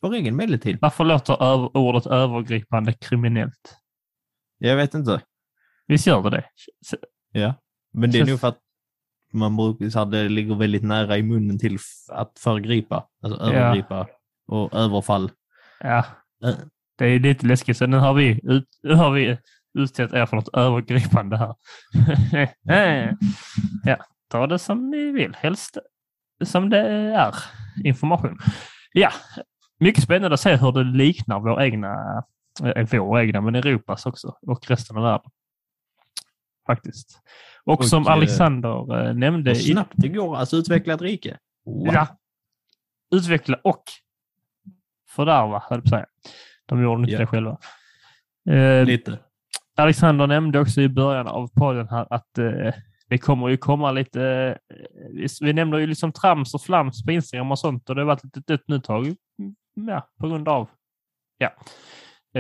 vår egen medeltid. Varför låter över, ordet övergripande kriminellt? Jag vet inte. Visst gör det det? Ja. Men det är Känns- nog för att man brukar säga att det ligger väldigt nära i munnen till att förgripa. Alltså Ja. övergripa och överfall. Ja, det är lite läskigt. Så nu har vi, ut, nu har vi utsett er för något övergripande här. Ja, ta det som ni vill. Helst som det är information. Ja, mycket spännande att se hur det liknar vår egna, eh, vår egna, men Europas också och resten av världen. faktiskt. Och, Och, som eh, Alexander eh, nämnde... Hur snabbt det går att utveckla ett rike. Wow. Ja. Utveckla och fördärva, höll jag på säga. De gjorde inte Ja. det själva. Eh, Lite. Alexander nämnde också i början av podden här att eh, det kommer ju komma lite... Eh, vi, nämnde ju liksom trams och flams på Instagram och sånt och det har varit lite dött nu tag. Ja, på grund av... Ja.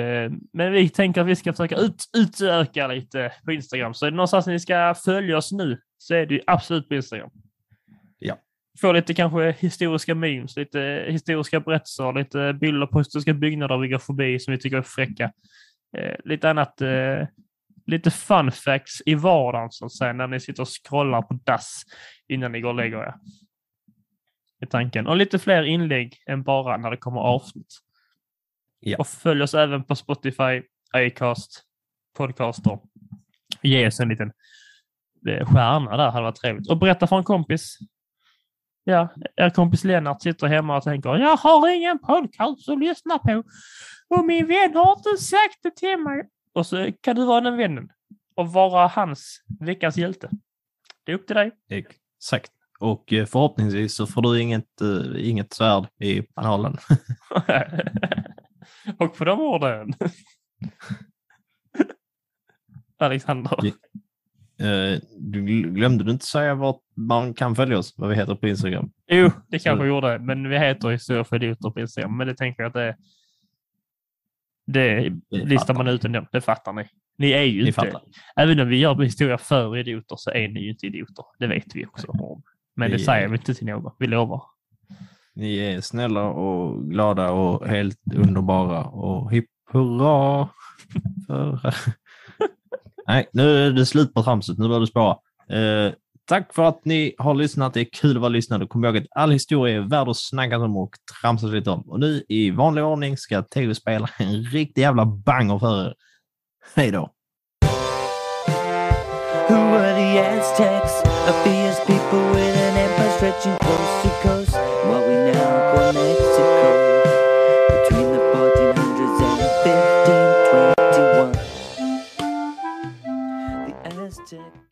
Eh, men vi tänker att vi ska försöka ut, utöka lite på Instagram. Så är det någonstans ni ska följa oss nu så är det ju absolut på Instagram. Ja. Få lite kanske historiska memes, lite historiska berättelser, lite bilder på historiska byggnader vi går förbi som vi tycker är fräcka. Eh, lite annat, eh, lite fun facts i vardagen så att säga, när ni sitter och scrollar på dass innan ni går och lägger er. I tanken. Och lite fler inlägg än bara när det kommer avsnitt. Ja. Och följ oss även på Spotify, Acast, Podcaster. Ge oss en liten eh, stjärna där, hade varit trevligt. Och berätta för en kompis. Ja, er kompis Lennart sitter hemma och tänker jag har ingen podcast att lyssna på och min vän har inte sagt det till mig. Och så kan du vara den vännen och vara hans veckans hjälte. Det är upp till dig. Exakt. Och eh, förhoppningsvis så får du inget, eh, inget svärd i analen. och på de orden. Alexander. Eh, du gl- glömde du inte säga vart man kan följa oss? Vad vi heter på Instagram? Jo, det kanske jag gjorde, men vi heter Historia för idioter på Instagram. Men det tänker jag att det, det Det listar man ut ändå. Det fattar ni. Ni är ju Ni inte, fattar. även om vi gör historia för idioter så är ni ju inte idioter. Det vet vi också om. Men det säger vi inte till någon. Vi lovar. Ni är snälla och glada och helt underbara och hipp hurra. För... Nej, nu är det slut på tramset. Nu börjar det spåra. Eh, tack för att ni har lyssnat. Det är kul att vara lyssnade. Kom ihåg att all historia är värd att snacka om och tramsa lite om. Och nu i vanlig ordning ska Theo spela en riktig jävla banger för er. Hej då! Aztecs? A fierce people with an empire stretching coast to coast. What we now call